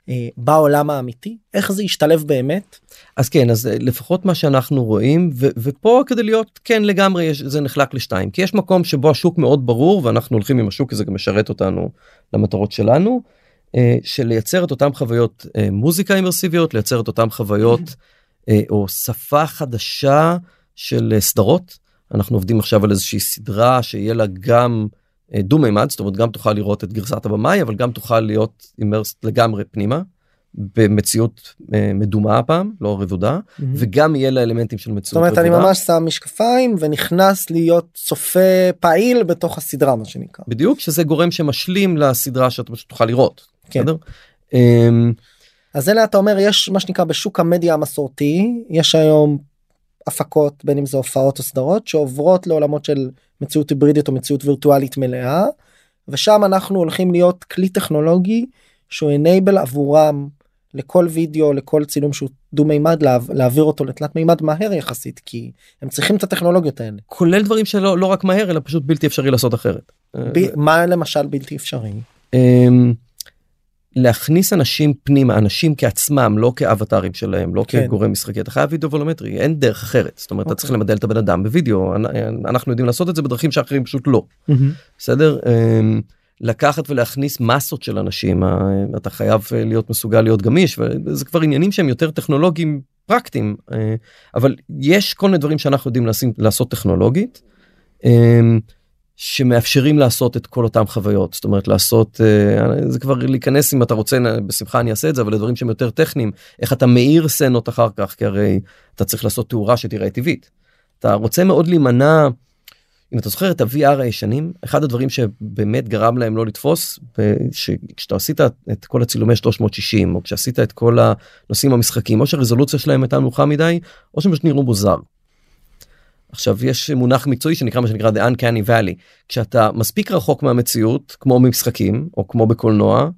אה, בעולם האמיתי איך זה ישתלב באמת. אז כן אז אה, לפחות מה שאנחנו רואים ו- ופה כדי להיות כן לגמרי יש, זה נחלק לשתיים כי יש מקום שבו השוק מאוד ברור ואנחנו הולכים עם השוק כי זה גם משרת אותנו למטרות שלנו. אה, של לייצר את אותם חוויות אה, מוזיקה אימרסיביות לייצר את אותם חוויות אה, או שפה חדשה של אה, סדרות אנחנו עובדים עכשיו על איזושהי סדרה שיהיה לה גם דו מימד זאת אומרת גם תוכל לראות את גרסת הבמאי אבל גם תוכל להיות אימרסט לגמרי פנימה. במציאות אה, מדומה הפעם לא רבודה mm-hmm. וגם יהיה לה אלמנטים של מציאות. זאת אומרת רבודה. אני ממש שם משקפיים ונכנס להיות צופה פעיל בתוך הסדרה מה שנקרא. בדיוק שזה גורם שמשלים לסדרה שאתה פשוט תוכל לראות. כן. בסדר? אמ, אז אלה אתה אומר יש מה שנקרא בשוק המדיה המסורתי יש היום הפקות בין אם זה הופעות או סדרות שעוברות לעולמות של מציאות היברידית או מציאות וירטואלית מלאה ושם אנחנו הולכים להיות כלי טכנולוגי שהוא enable עבורם לכל וידאו לכל צילום שהוא דו מימד להעביר אותו לתלת מימד מהר יחסית כי הם צריכים את הטכנולוגיות האלה כולל דברים שלא לא רק מהר אלא פשוט בלתי אפשרי לעשות אחרת. ב, מה למשל בלתי אפשרי. אמ, להכניס אנשים פנימה אנשים כעצמם לא כאבטרים שלהם לא כן. כגורם משחקי אתה חייב וידאו וולומטרי אין דרך אחרת זאת אומרת okay. אתה צריך אוקיי. למדל את הבן אדם בווידאו אנחנו יודעים לעשות את זה בדרכים שאחרים פשוט לא mm-hmm. בסדר אמ, לקחת ולהכניס מסות של אנשים אתה חייב להיות מסוגל להיות גמיש וזה כבר עניינים שהם יותר טכנולוגיים פרקטיים אה, אבל יש כל מיני דברים שאנחנו יודעים לעשות טכנולוגית. שמאפשרים לעשות את כל אותם חוויות זאת אומרת לעשות אה, זה כבר להיכנס אם אתה רוצה בשמחה אני אעשה את זה אבל לדברים שהם יותר טכניים איך אתה מאיר סצנות אחר כך כי הרי אתה צריך לעשות תאורה שתראה טבעית. אתה רוצה מאוד להימנע אם אתה זוכר את ה-VR הישנים אחד הדברים שבאמת גרם להם לא לתפוס כשאתה עשית את כל הצילומי 360 או כשעשית את כל הנושאים המשחקים או שהרזולוציה שלהם הייתה נמוכה מדי או שהם פשוט נראו מוזר. עכשיו יש מונח מקצועי שנקרא מה שנקרא The Uncanny Valley כשאתה מספיק רחוק מהמציאות כמו במשחקים או כמו בקולנוע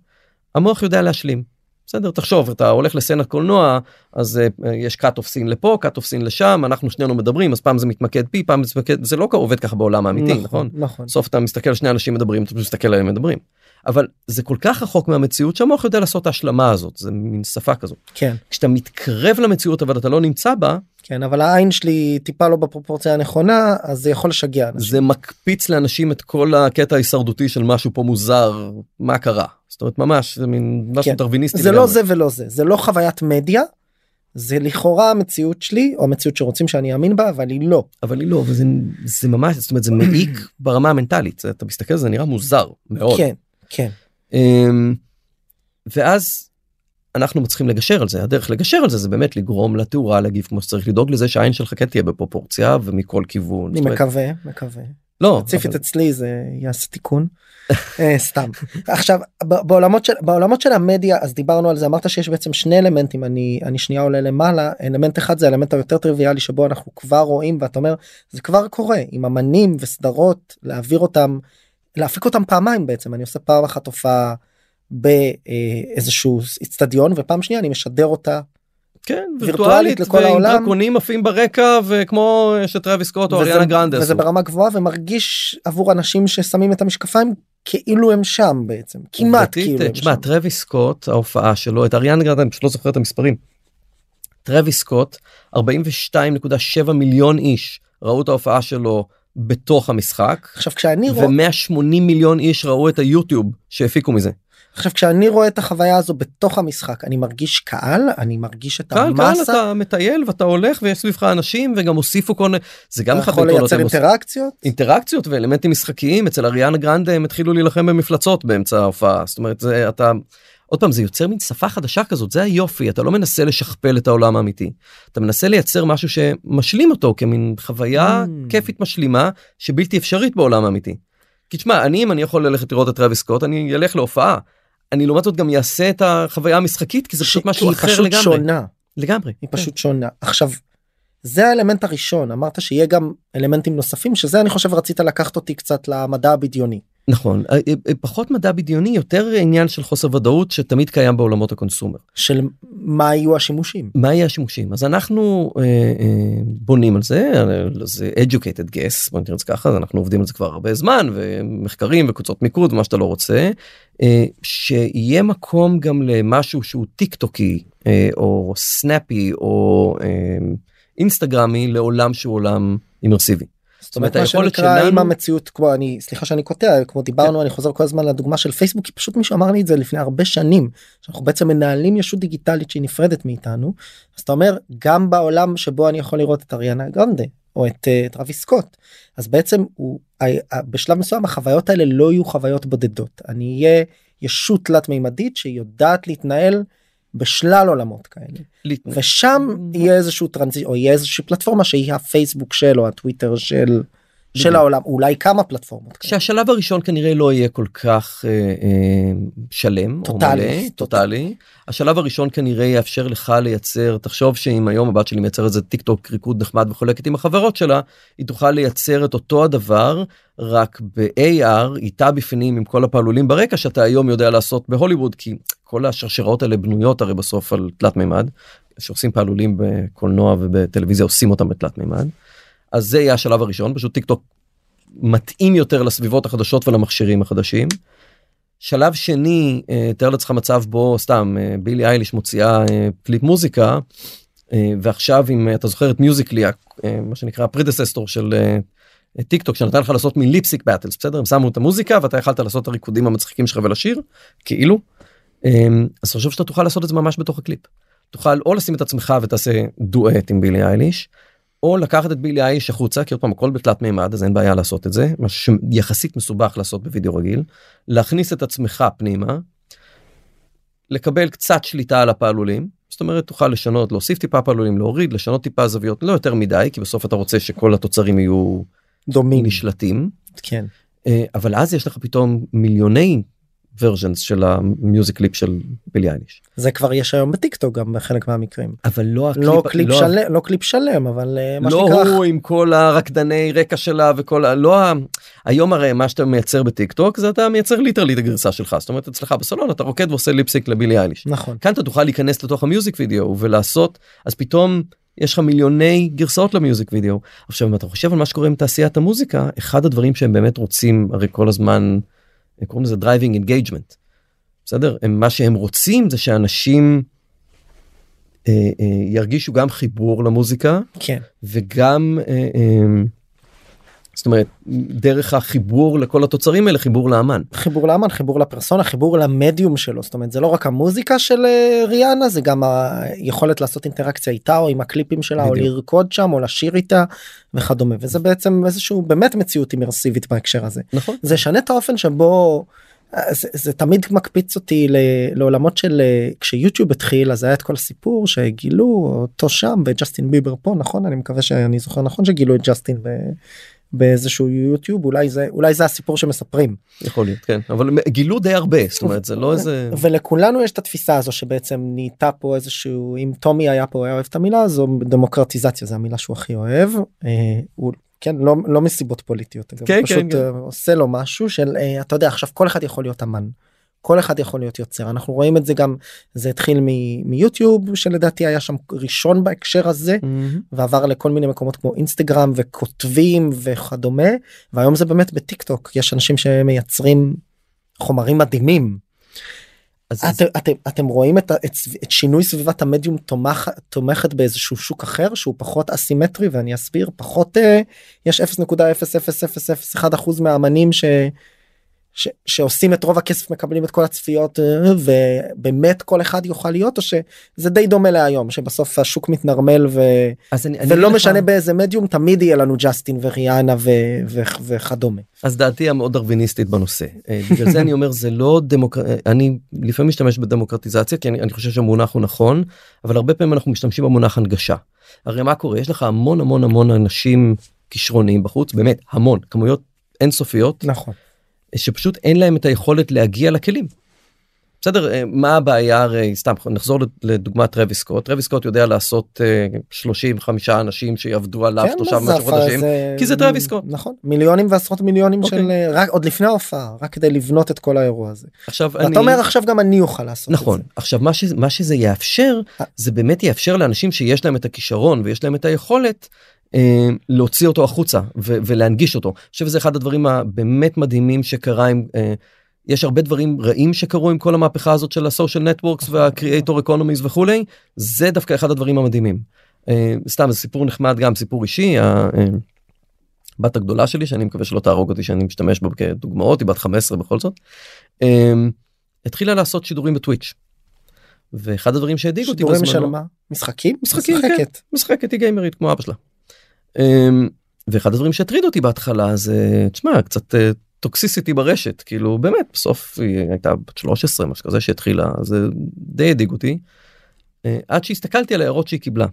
המוח יודע להשלים. בסדר תחשוב אתה הולך לסצנת קולנוע אז uh, יש cut off scene לפה cut off scene לשם אנחנו שנינו מדברים אז פעם זה מתמקד פי פעם זה מתמקד זה לא עובד ככה בעולם האמיתי נכון נכון, נכון. סוף אתה מסתכל שני אנשים מדברים אתה מסתכל עליהם מדברים אבל זה כל כך רחוק מהמציאות שהמוח יודע לעשות את ההשלמה הזאת זה מין שפה כזאת כן כשאתה מתקרב למציאות אבל אתה לא נמצא בה כן אבל העין שלי טיפה לא בפרופורציה הנכונה אז זה יכול לשגע אנשים. זה מקפיץ לאנשים את כל הקטע ההישרדותי של משהו פה מוזר מה קרה זאת אומרת ממש זה מין משהו כן. טרוויניסטי. זה לא זה ולא זה זה לא חוויית מדיה. זה לכאורה המציאות שלי או המציאות שרוצים שאני אאמין בה אבל היא לא אבל היא לא וזה זה ממש זאת אומרת זה מעיק ברמה המנטלית אתה מסתכל זה נראה מוזר מאוד כן כן. אמ, ואז אנחנו צריכים לגשר על זה הדרך לגשר על זה זה באמת לגרום לתאורה להגיב כמו שצריך לדאוג לזה שהעין שלך כן תהיה בפרופורציה ומכל כיוון. אני מקווה מקווה. לא. ספציפית אבל... אצלי זה יעשה תיקון. אה, סתם. עכשיו בעולמות של בעולמות של המדיה אז דיברנו על זה אמרת שיש בעצם שני אלמנטים אני אני שנייה עולה למעלה אלמנט אחד זה אלמנט היותר טריוויאלי שבו אנחנו כבר רואים ואתה אומר זה כבר קורה עם אמנים וסדרות להעביר אותם להפיק אותם פעמיים בעצם אני עושה פעם אחת הופעה באיזשהו אצטדיון ופעם שנייה אני משדר אותה כן וירטואלית לכל העולם דרקונים עפים ברקע וכמו שטרוויס סקוט או אריאנה גרנדה וזה ברמה גבוהה ומרגיש עבור אנשים ששמים את המשקפיים כאילו הם שם בעצם כמעט כאילו הם שם. טרוויס סקוט ההופעה שלו ואריאנה גרנדה אני פשוט לא זוכר את המספרים. טרוויס סקוט 42.7 מיליון איש ראו את ההופעה שלו בתוך המשחק עכשיו כשאני רואה ו180 מיליון איש ראו את היוטיוב שהפיקו מזה. עכשיו כשאני רואה את החוויה הזו בתוך המשחק אני מרגיש קהל אני מרגיש את קהל, קהל, המסה. אתה מטייל ואתה הולך ויש סביבך אנשים וגם הוסיפו כל מיני זה גם אחד יכול לייצר אינטראקציות. אינטראקציות ואלמנטים משחקיים אצל אריאנה גרנדה הם התחילו להילחם במפלצות באמצע ההופעה זאת אומרת זה אתה עוד פעם זה יוצר מין שפה חדשה כזאת זה היופי אתה לא מנסה לשכפל את העולם האמיתי אתה מנסה לייצר משהו שמשלים אותו כמין חוויה Mm. כיפית משלימה שבלתי אפשרית בעולם האמיתי. כי תשמע אני אם אני יכול ללכת לראות את טרוויס סקוט אני אלך להופעה. אני לעומת זאת גם אעשה את החוויה המשחקית כי זה פשוט משהו כי אחר היא פשוט לגמרי. שונה לגמרי. היא פשוט שונה עכשיו. זה האלמנט הראשון אמרת שיהיה גם אלמנטים נוספים שזה אני חושב רצית לקחת אותי קצת למדע הבדיוני. נכון אה, אה, פחות מדע בדיוני יותר עניין של חוסר ודאות שתמיד קיים בעולמות הקונסומר. של מה יהיו השימושים. מה יהיה השימושים אז אנחנו אה, אה, בונים על זה אה, זה educated guess בוא זה ככה אז אנחנו עובדים על זה כבר הרבה זמן ומחקרים וקבוצות מיקוד ומה שאתה לא רוצה אה, שיהיה מקום גם למשהו שהוא טיק טוקי אה, או סנאפי או אה, אינסטגרמי לעולם שהוא עולם immersive י. זאת אומרת מה היכולת שנקרא שלנו- אם המציאות כמו אני סליחה שאני קוטע כמו דיברנו אני חוזר כל הזמן לדוגמה של פייסבוק כי פשוט מישהו אמר לי את זה לפני הרבה שנים שאנחנו בעצם מנהלים ישות דיגיטלית שהיא נפרדת מאיתנו. אז אתה אומר גם בעולם שבו אני יכול לראות את אריאנה גרנדה או את טרוויס סקוט אז בעצם הוא בשלב מסוים החוויות האלה לא יהיו חוויות בודדות. אני אהיה ישות תלת מימדית שיודעת להתנהל בשלל עולמות כאלה. ושם יהיה איזשהו טרנזי או יהיה איזושהי פלטפורמה שהיא הפייסבוק של או הטוויטר של של בדיוק. העולם אולי כמה פלטפורמות. שהשלב הראשון כנראה לא יהיה כל כך אה, אה, שלם טוטאלי. או מלא, טוטאלי. השלב הראשון כנראה יאפשר לך לייצר תחשוב שאם היום הבת שלי מייצרת איזה טיק טוק ריקוד נחמד וחולקת עם החברות שלה היא תוכל לייצר את אותו הדבר רק ב-AR איתה בפנים עם כל הפעלולים ברקע שאתה היום יודע לעשות בהוליווד כי כל השרשראות האלה בנויות הרי בסוף על תלת מימד שעושים פעלולים בקולנוע ובטלוויזיה עושים אותם בתלת מימד. אז זה יהיה השלב הראשון פשוט טיק טוק מתאים יותר לסביבות החדשות ולמכשירים החדשים. שלב שני אה, תאר לעצמך מצב בו סתם אה, בילי אייליש מוציאה אה, קליפ מוזיקה ועכשיו אם אתה זוכר את מיוזיקלי מה שנקרא ה predecessor של טיק טוק שנתן לך לעשות מין lip sync battles בסדר הם שמו את המוזיקה ואתה יכלת לעשות את הריקודים המצחיקים שלך ולשיר כאילו אז חושב שאתה תוכל לעשות את זה ממש בתוך הקליפ. תוכל או לשים את עצמך ותעשה דואט עם בילי אייליש או לקחת את בילי אייליש החוצה כי עוד פעם הכל בתלת מימד אז אין בעיה לעשות את זה משהו שיחסית מסובך לעשות בווידאו רגיל להכניס את עצמך פנימה. לקבל קצת שליטה על הפעלולים זאת אומרת תוכל לשנות להוסיף טיפה פעלולים להוריד לשנות טיפה זוויות לא יותר מדי כי בסוף אתה רוצה שכל התוצרים יהיו דומים נשלטים כן אה, אבל אז יש לך פתאום מיליוני versions של ה music clip של בילי אייליש זה כבר יש היום בטיקטוק גם בחלק מהמקרים אבל לא הקליפ לא קליפ לא- שלם לא קליפ שלם אבל אה, מה לא שנקרא הוא עם כל הרקדני רקע שלה וכל ה... לא ה... היום הרי מה שאתה מייצר בטיק טוק זה אתה מייצר literally את הגרסה שלך זאת אומרת אצלך בסלון אתה רוקד ועושה lip sync לבילי אייליש. נכון כאן אתה תוכל להיכנס לתוך ה music video ולעשות אז פתאום יש לך מיליוני גרסאות ל music video. עכשיו אם אתה חושב על מה שקורה עם תעשיית המוזיקה אחד הדברים שהם באמת רוצים הרי כל הזמן קוראים לזה driving engagement. בסדר הם מה שהם רוצים זה שאנשים אה, אה, ירגישו גם חיבור למוזיקה כן וגם אה, אה, זאת אומרת דרך החיבור לכל התוצרים האלה חיבור לאמן. חיבור לאמן חיבור לפרסונה חיבור למדיום שלו זאת אומרת זה לא רק המוזיקה של אה, ריאנה זה גם היכולת לעשות אינטראקציה איתה או עם הקליפים שלה או בדיוק. לרקוד שם או לשיר איתה וכדומה וזה בעצם איזשהו באמת מציאות אימרסיבית בהקשר הזה נכון. זה ישנה את האופן שבו אה, זה, זה תמיד מקפיץ אותי ל, לעולמות של אה, כשיוטיוב התחיל אז היה את כל הסיפור שגילו אותו שם וג'סטין ביבר פה נכון אני מקווה שאני זוכר נכון שגילו את ג'סטין ב, באיזשהו יוטיוב אולי זה אולי זה הסיפור שמספרים יכול להיות כן אבל גילו די הרבה זאת אומרת זה לא איזה ולכולנו יש את התפיסה הזו שבעצם נהייתה פה איזשהו אם טומי היה פה היה אוהב את המילה הזו דמוקרטיזציה זה המילה שהוא הכי אוהב אה, הוא כן לא לא מסיבות פוליטיות כן, הוא פשוט כן, כן. אה, עושה לו משהו של אה, אתה יודע עכשיו כל אחד יכול להיות אמן. כל אחד יכול להיות יוצר אנחנו רואים את זה גם זה התחיל מ- מיוטיוב שלדעתי היה שם ראשון בהקשר הזה מהמם. ועבר לכל מיני מקומות כמו אינסטגרם וכותבים וכדומה והיום זה באמת בטיק טוק יש אנשים שמייצרים חומרים מדהימים. אז אז- אתם, אתם, אתם רואים את, את, את שינוי סביבת המדיום תומך, תומכת באיזשהו שוק אחר שהוא פחות אסימטרי ואני אסביר פחות אה, יש 0.0001% מהאמנים ש, שעושים את רוב הכסף מקבלים את כל הצפיות אה, ובאמת כל אחד יוכל להיות או שזה די דומה להיום שבסוף השוק מתנרמל ו... אז אני, ולא אני משנה לך, באיזה מדיום תמיד יהיה לנו ג'סטין ואריאנה ו... ו... וכדומה. אז דעתי המאוד דרוויניסטית בנושא אה, בגלל זה אני אומר זה לא דמוקר... אני לפעמים משתמש בדמוקרטיזציה כי אני, אני חושב שהמונח הוא נכון אבל הרבה פעמים אנחנו משתמשים במונח הנגשה. הרי מה קורה יש לך המון המון המון אנשים כישרוניים בחוץ באמת המון כמויות אינסופיות נכון. שפשוט אין להם את היכולת להגיע לכלים. בסדר אה, מה הבעיה הרי סתם נחזור לדוגמת טרוויס סקוט טרוויס סקוט יודע לעשות אה, 35 אנשים שיעבדו עליו כן, שלושה זה משהו חודשים זה- כי זה טרוויס סקוט. נכון מיליונים ועשרות מיליונים אוקיי. של אה, רק עוד לפני ההופעה רק כדי לבנות את כל האירוע הזה. עכשיו אני ואתה אומר עכשיו גם אני אוכל לעשות נכון את זה. עכשיו מה, ש, מה שזה יאפשר אה. זה באמת יאפשר לאנשים שיש להם את הכישרון ויש להם את היכולת אה, להוציא אותו החוצה ולהנגיש אותו. אני חושב שזה אחד הדברים הבאמת מדהימים שקרה עם. אה, יש הרבה דברים רעים שקרו עם כל המהפכה הזאת של ה social networks וה creator economies וכולי זה דווקא אחד הדברים המדהימים. אה, סתם זה סיפור נחמד גם סיפור אישי. ה- אה, בת הגדולה שלי שאני מקווה שלא תהרוג אותי שאני משתמש בה כדוגמאות היא בת 15 בכל זאת. אה, התחילה לעשות שידורים בטוויץ'. ואחד הדברים שהדאיג אותי שידורים בזמנו של מה? משחקים? משחקים, כן. משחקת. משחקת היא גיימרית כמו אבא שלה. אמ, ואחד הדברים שהטריד אותי בהתחלה זה תשמע קצת אה, טוקסיסיטי ברשת כאילו באמת בסוף היא הייתה בת 13 משהו כזה שהתחילה זה די הדאיג אותי. אה, עד שהסתכלתי על ההערות שהיא קיבלה.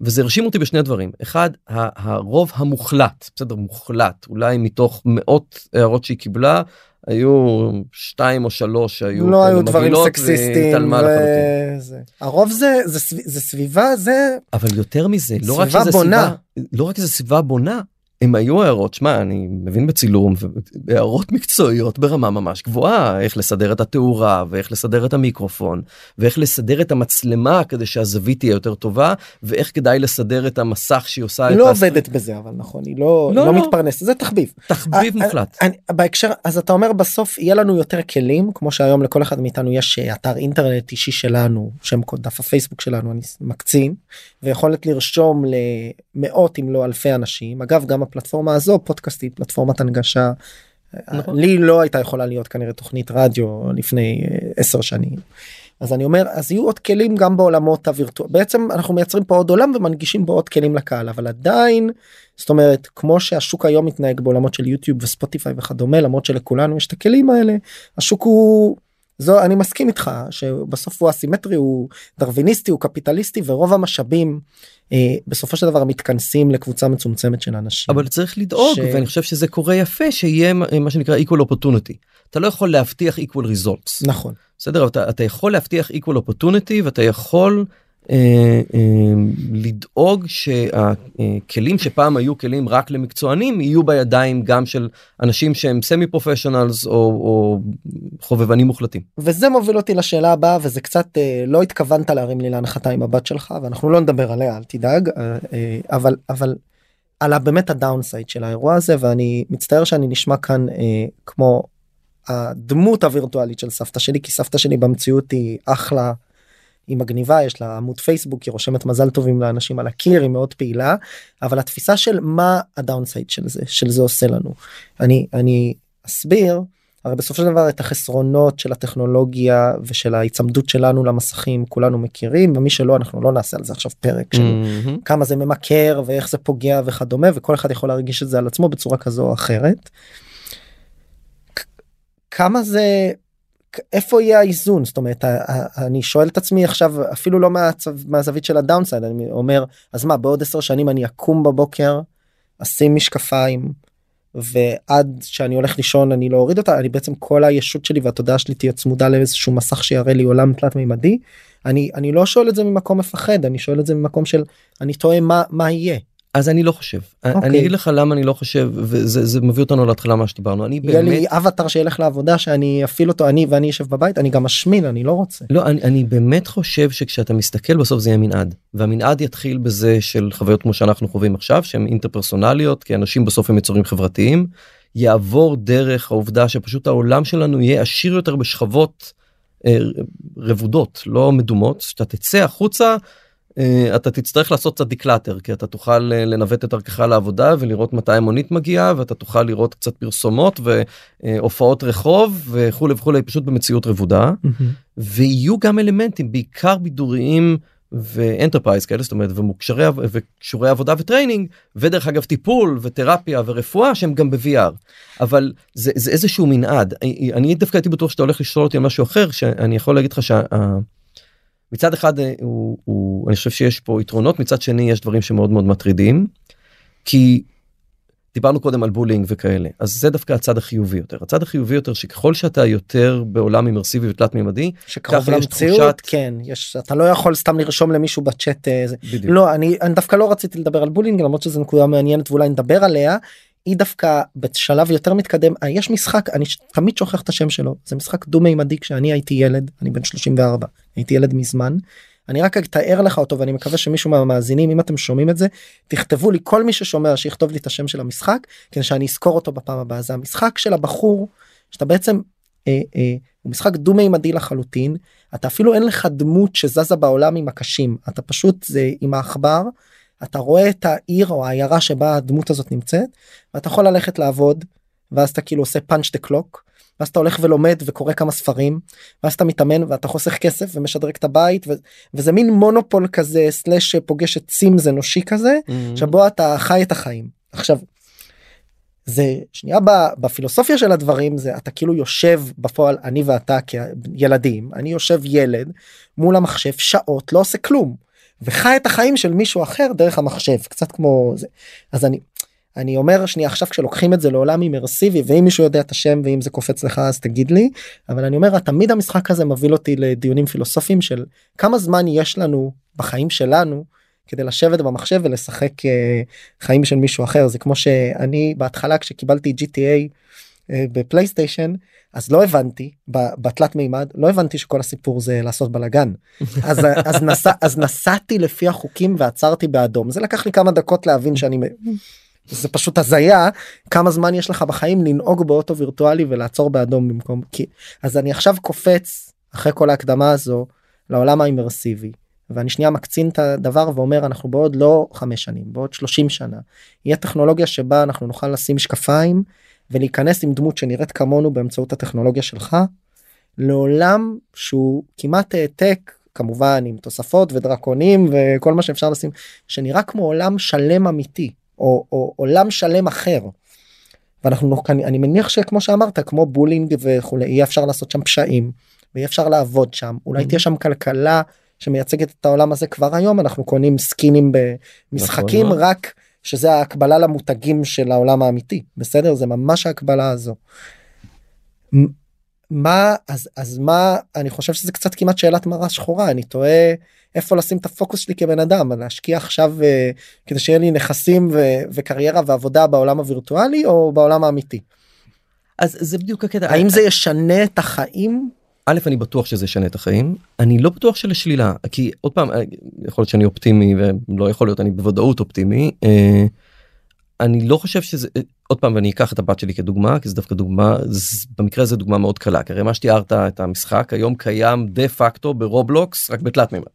וזה הרשים אותי בשני דברים אחד הרוב המוחלט בסדר מוחלט אולי מתוך מאות הערות שהיא קיבלה היו שתיים או שלוש שהיו לא היו דברים סקסיסטיים. לחלוטין. וזה. הרוב זה זה סב- זה סביבה זה אבל יותר מזה לא רק שזה בונה. סביבה לא רק שזה סביבה בונה הם היו הערות שמע אני מבין בצילום והערות מקצועיות ברמה ממש גבוהה איך לסדר את התאורה ואיך לסדר את המיקרופון ואיך לסדר את המצלמה כדי שהזווית תהיה יותר טובה ואיך כדאי לסדר את המסך שהיא עושה היא את לא הס- עובדת בזה אבל נכון היא לא לא, לא לא. מתפרנסת זה תחביב. תחביב אה, מוחלט. אני, בהקשר אז אתה אומר בסוף יהיה לנו יותר כלים כמו שהיום לכל אחד מאיתנו יש אה, אתר אינטרנט אישי שלנו שם קוד דף הפייסבוק שלנו אני מקצין ויכולת לרשום למאות אם לא אלפי אנשים אגב גם הפלטפורמה הזו פודקאסטית פלטפורמת הנגשה. נכון. לי לא הייתה יכולה להיות כנראה תוכנית רדיו לפני אה, עשר שנים. אז אני אומר אז יהיו עוד כלים גם בעולמות הווירטואל בעצם אנחנו מייצרים פה עוד עולם ומנגישים בו עוד כלים לקהל אבל עדיין זאת אומרת כמו שהשוק היום מתנהג בעולמות של יוטיוב וספוטיפיי וכדומה למרות שלכולנו יש את הכלים האלה השוק הוא זו אני מסכים איתך שבסוף הוא אסימטרי הוא דרוויניסטי הוא קפיטליסטי ורוב המשאבים אה, בסופו של דבר מתכנסים לקבוצה מצומצמת של אנשים. אבל צריך לדאוג ש- ואני חושב שזה קורה יפה שיהיה מה מה שנקרא equal opportunity. אתה לא יכול להבטיח equal results. נכון בסדר אתה, אתה יכול להבטיח equal opportunity ואתה יכול אה, אה, לדאוג שהכלים שפעם היו כלים רק למקצוענים יהיו בידיים גם של אנשים שהם semi professionals או, או חובבנים מוחלטים. וזה מוביל אותי לשאלה הבאה וזה קצת אה, לא התכוונת להרים לי להנחתה עם הבת שלך ואנחנו לא נדבר עליה אל תדאג אה, אה, אבל אבל על באמת ה downside של האירוע הזה ואני מצטער שאני נשמע כאן אה, כמו הדמות הווירטואלית של סבתא שלי כי סבתא שלי במציאות היא אחלה. היא מגניבה יש לה עמוד פייסבוק היא רושמת מזל טובים לאנשים על הקיר היא מאוד פעילה אבל התפיסה של מה הדאונסייד של זה של זה עושה לנו אני אני אסביר הרי בסופו של דבר את החסרונות של הטכנולוגיה ושל ההיצמדות שלנו למסכים כולנו מכירים ומי שלא אנחנו לא נעשה על זה עכשיו פרק של מהמם. כמה זה ממכר ואיך זה פוגע וכדומה וכל אחד יכול להרגיש את זה על עצמו בצורה כזו או אחרת. כמה זה איפה יהיה האיזון זאת אומרת אני שואל את עצמי עכשיו אפילו לא מהצו, מהזווית של הדאונסייד אני אומר אז מה בעוד עשר שנים אני אקום בבוקר אשים משקפיים ועד שאני הולך לישון אני לא אוריד אותה אני בעצם כל הישות שלי והתודעה שלי תהיה צמודה לאיזשהו מסך שיראה לי עולם תלת מימדי אני אני לא שואל את זה ממקום מפחד אני שואל את זה ממקום של אני תוהה מה מה יהיה. אז אני לא חושב. אוקיי. אני אגיד לך למה אני לא חושב וזה זה מביא אותנו להתחלה מה שדיברנו אני יהיה באמת לי אווטאר שילך לעבודה שאני אפעיל אותו אני ואני אשב בבית אני גם אשמין אני לא רוצה. לא אני, אני באמת חושב שכשאתה מסתכל בסוף זה יהיה מנעד והמנעד יתחיל בזה של חוויות כמו שאנחנו חווים עכשיו שהן אינטרפרסונליות כי אנשים בסוף הם יצורים חברתיים יעבור דרך העובדה שפשוט העולם שלנו יהיה עשיר יותר בשכבות אה, רבודות לא מדומות שאתה תצא החוצה אתה תצטרך לעשות קצת declutter כי אתה תוכל אה, לנווט את דרכך לעבודה ולראות מתי המונית מגיעה ואתה תוכל לראות קצת פרסומות והופעות רחוב וכולי וכולי פשוט במציאות רבודה. ויהיו גם אלמנטים בעיקר בידוריים ו enterprise כאלה זאת אומרת ומוקשרי וקשורי עבודה ו training ודרך אגב טיפול ותרפיה ורפואה שהם גם ב-VR אבל זה, זה איזשהו מנעד. אני דווקא הייתי בטוח שאתה הולך לשאול אותי על משהו אחר שאני יכול להגיד לך שה... מצד אחד אה, הוא, הוא אני חושב שיש פה יתרונות מצד שני יש דברים שמאוד מאוד מטרידים כי דיברנו קודם על bullying וכאלה אז זה דווקא הצד החיובי יותר. הצד החיובי יותר שככל שאתה יותר בעולם אימרסיבי ותלת מימדי שקרוב למציאות תחושת... כן יש אתה לא יכול סתם לרשום למישהו בצ'אט אה, לא אני, אני דווקא לא רציתי לדבר על bullying למרות שזו נקודה מעניינת ואולי נדבר עליה היא דווקא בשלב יותר מתקדם אה, יש משחק אני תמיד שוכח את השם שלו זה משחק דו מימדי כשאני הייתי ילד אני בן 34 הייתי ילד מזמן. אני רק אתאר לך אותו ואני מקווה שמישהו מהמאזינים אם אתם שומעים את זה תכתבו לי כל מי ששומע שיכתוב לי את השם של המשחק כדי שאני אזכור אותו בפעם הבאה זה המשחק של הבחור שאתה בעצם אה, אה, הוא משחק דו מימדי לחלוטין אתה אפילו אין לך דמות שזזה בעולם עם הקשים אתה פשוט זה עם העכבר אתה רואה את העיר או העיירה שבה הדמות הזאת נמצאת ואתה יכול ללכת לעבוד ואז אתה כאילו עושה פאנץ' דה קלוק ואז אתה הולך ולומד וקורא כמה ספרים ואז אתה מתאמן ואתה חוסך כסף ומשדרג את הבית ו- וזה מין מונופול כזה סלאש פוגש את סימס אנושי כזה mm-hmm. שבו אתה חי את החיים עכשיו. זה שנייה בפילוסופיה של הדברים זה אתה כאילו יושב בפועל אני ואתה כילדים אני יושב ילד מול המחשב שעות לא עושה כלום וחי את החיים של מישהו אחר דרך המחשב קצת כמו זה. אז אני אני אומר שנייה עכשיו כשלוקחים את זה לעולם אימרסיבי ואם מישהו יודע את השם ואם זה קופץ לך אז תגיד לי אבל אני אומר תמיד המשחק הזה מוביל אותי לדיונים פילוסופיים של כמה זמן יש לנו בחיים שלנו כדי לשבת במחשב ולשחק uh, חיים של מישהו אחר. זה כמו שאני בהתחלה כשקיבלתי GTA בפלייסטיישן אז לא הבנתי בתלת מימד לא הבנתי שכל הסיפור זה לעשות בלאגן. אז אז נסע אז נסעתי לפי החוקים ועצרתי באדום. זה לקח לי כמה דקות להבין שאני זה פשוט הזיה כמה זמן יש לך בחיים לנהוג באוטו וירטואלי ולעצור באדום במקום כי אז אני עכשיו קופץ אחרי כל ההקדמה הזו לעולם האימרסיבי ואני שנייה מקצין את הדבר ואומר אנחנו בעוד לא חמש שנים בעוד 30 שנה יהיה טכנולוגיה שבה אנחנו נוכל לשים משקפיים ולהיכנס עם דמות שנראית כמונו באמצעות הטכנולוגיה שלך לעולם שהוא כמעט העתק כמובן עם תוספות ודרקונים וכל מה שאפשר לשים שנראה כמו עולם שלם אמיתי או, או עולם שלם אחר. ואנחנו אני מניח שכמו שאמרת כמו בולינג וכולי יהיה אפשר לעשות שם פשעים ויהיה אפשר לעבוד שם אולי mm-hmm. תהיה שם כלכלה שמייצגת את העולם הזה כבר היום אנחנו קונים סקינים במשחקים נכון. רק שזה ההקבלה למותגים של העולם האמיתי בסדר זה ממש ההקבלה הזו. מה אז אז מה אני חושב שזה קצת כמעט שאלת מרה שחורה אני תוהה איפה לשים את הפוקוס שלי כבן אדם להשקיע עכשיו uh, כדי שיהיה לי נכסים ו- וקריירה ועבודה בעולם הווירטואלי או בעולם האמיתי. אז זה בדיוק הקטע האם זה ישנה את החיים א' אני בטוח שזה ישנה את החיים אני לא בטוח שלשלילה כי עוד פעם אה, יכול להיות שאני אופטימי ולא יכול להיות אני בוודאות אופטימי. אה, אני לא חושב שזה עוד פעם אני אקח את הבת שלי כדוגמה כי זה דווקא דוגמה במקרה הזה דוגמה מאוד קלה כי הרי מה שתיארת את המשחק היום קיים דה פקטו ברובלוקס רק בתלת מימד.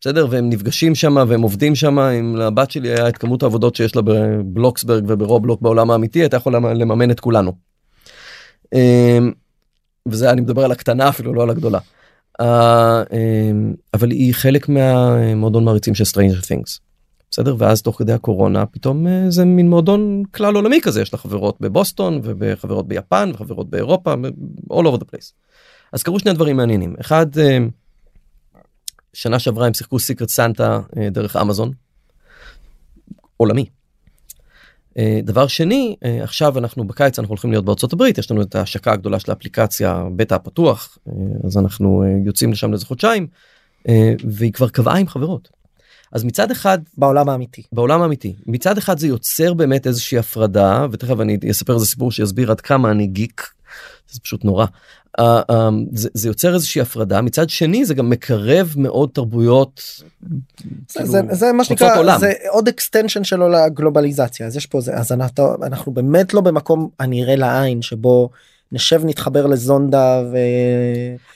בסדר והם נפגשים שם והם עובדים שם אם לבת שלי היה את כמות העבודות שיש לה בבלוקסברג וברובלוק בעולם האמיתי הייתה יכולה לממן את כולנו. וזה אני מדבר על הקטנה אפילו לא על הגדולה. אמ, אבל היא חלק מהמועדון מעריצים של Stranger Things. בסדר ואז תוך כדי הקורונה פתאום אה, זה מין מועדון כלל עולמי כזה יש לה חברות בבוסטון וחברות ביפן וחברות באירופה all over the place. אז קרו שני דברים מעניינים אחד אה, שנה שעברה הם שיחקו סיקרט סנטה אה, דרך אמזון. עולמי. דבר שני עכשיו אנחנו בקיץ אנחנו הולכים להיות בארצות הברית יש לנו את ההשקה הגדולה של האפליקציה בטא הפתוח אז אנחנו יוצאים לשם לאיזה חודשיים והיא כבר קבעה עם חברות אז מצד אחד בעולם האמיתי בעולם האמיתי מצד אחד זה יוצר באמת איזושהי הפרדה ותכף אני אספר איזה סיפור שיסביר עד כמה אני גיק. זה פשוט נורא. Uh, um, זה, זה יוצר איזושהי הפרדה מצד שני זה גם מקרב מאוד תרבויות. זה, כאילו, זה, זה מה שנקרא עולם. זה עוד extension שלו לגלובליזציה אז יש פה זה אז אנחנו, אנחנו באמת לא במקום הנראה לעין שבו נשב נתחבר לזונדה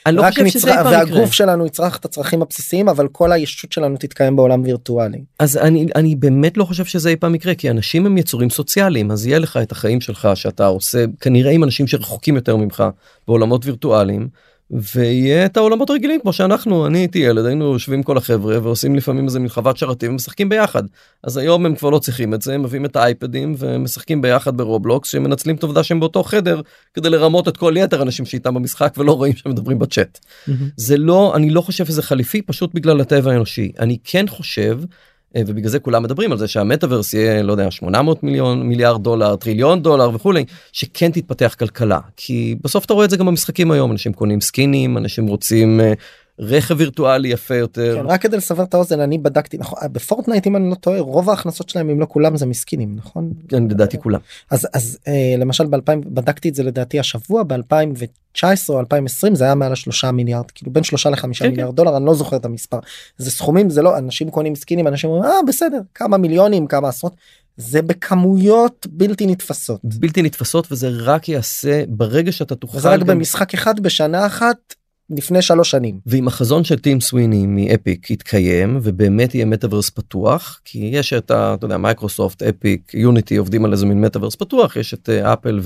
אני לא חושב שזה אי פעם יקרה. והגוף שלנו יצרך את הצרכים הבסיסיים אבל כל הישות שלנו תתקיים בעולם וירטואלי. אז אני אני באמת לא חושב שזה אי פעם יקרה כי אנשים הם יצורים סוציאליים אז יהיה לך את החיים שלך שאתה עושה כנראה עם אנשים שרחוקים יותר ממך בעולמות וירטואליים. ויהיה את העולמות הרגילים כמו שאנחנו אני הייתי ילד היינו יושבים כל החבר'ה ועושים לפעמים איזה חוות שרתים ומשחקים ביחד. אז היום הם כבר לא צריכים את זה הם מביאים את האייפדים ומשחקים ביחד ברובלוקס שמנצלים את העובדה שהם באותו חדר כדי לרמות את כל יתר האנשים שאיתם במשחק ולא רואים שהם מדברים בצ'אט. זה לא אני לא חושב שזה חליפי פשוט בגלל הטבע האנושי. אני כן חושב ובגלל זה כולם מדברים על זה שהמטאוורס יהיה לא יודע 800 מיליון מיליארד דולר טריליון דולר וכולי שכן תתפתח כלכלה. כי בסוף אתה רואה את זה גם במשחקים היום אנשים קונים סקינים אנשים רוצים אה, רכב וירטואלי יפה יותר. כן, רק כדי לסבר את האוזן אני בדקתי נכון בפורטנייט אם אני לא טועה רוב ההכנסות שלהם אם לא כולם זה מסקינים נכון? כן, לדעתי כולם. אז אז אה, למשל ב2000 בדקתי את זה לדעתי השבוע ב2019 או 2020 זה היה מעל השלושה מיליארד כאילו בין שלושה לחמישה כן, מיליארד דולר אני לא זוכר את המספר. זה סכומים זה לא אנשים קונים סקינים אנשים אומרים אה בסדר כמה מיליונים כמה עשרות. זה בכמויות בלתי נתפסות. בלתי נתפסות וזה רק יעשה ברגע שאתה תוכל וזה רק גם- במשחק אחד בשנה אחת לפני שלוש שנים. ואם החזון של טים סוויני מאפיק יתקיים ובאמת יהיה מטאוורס פתוח כי יש את ה... אתה יודע מייקרוסופט אפיק יוניטי עובדים על איזה מין מטאוורס פתוח יש את אה, אפל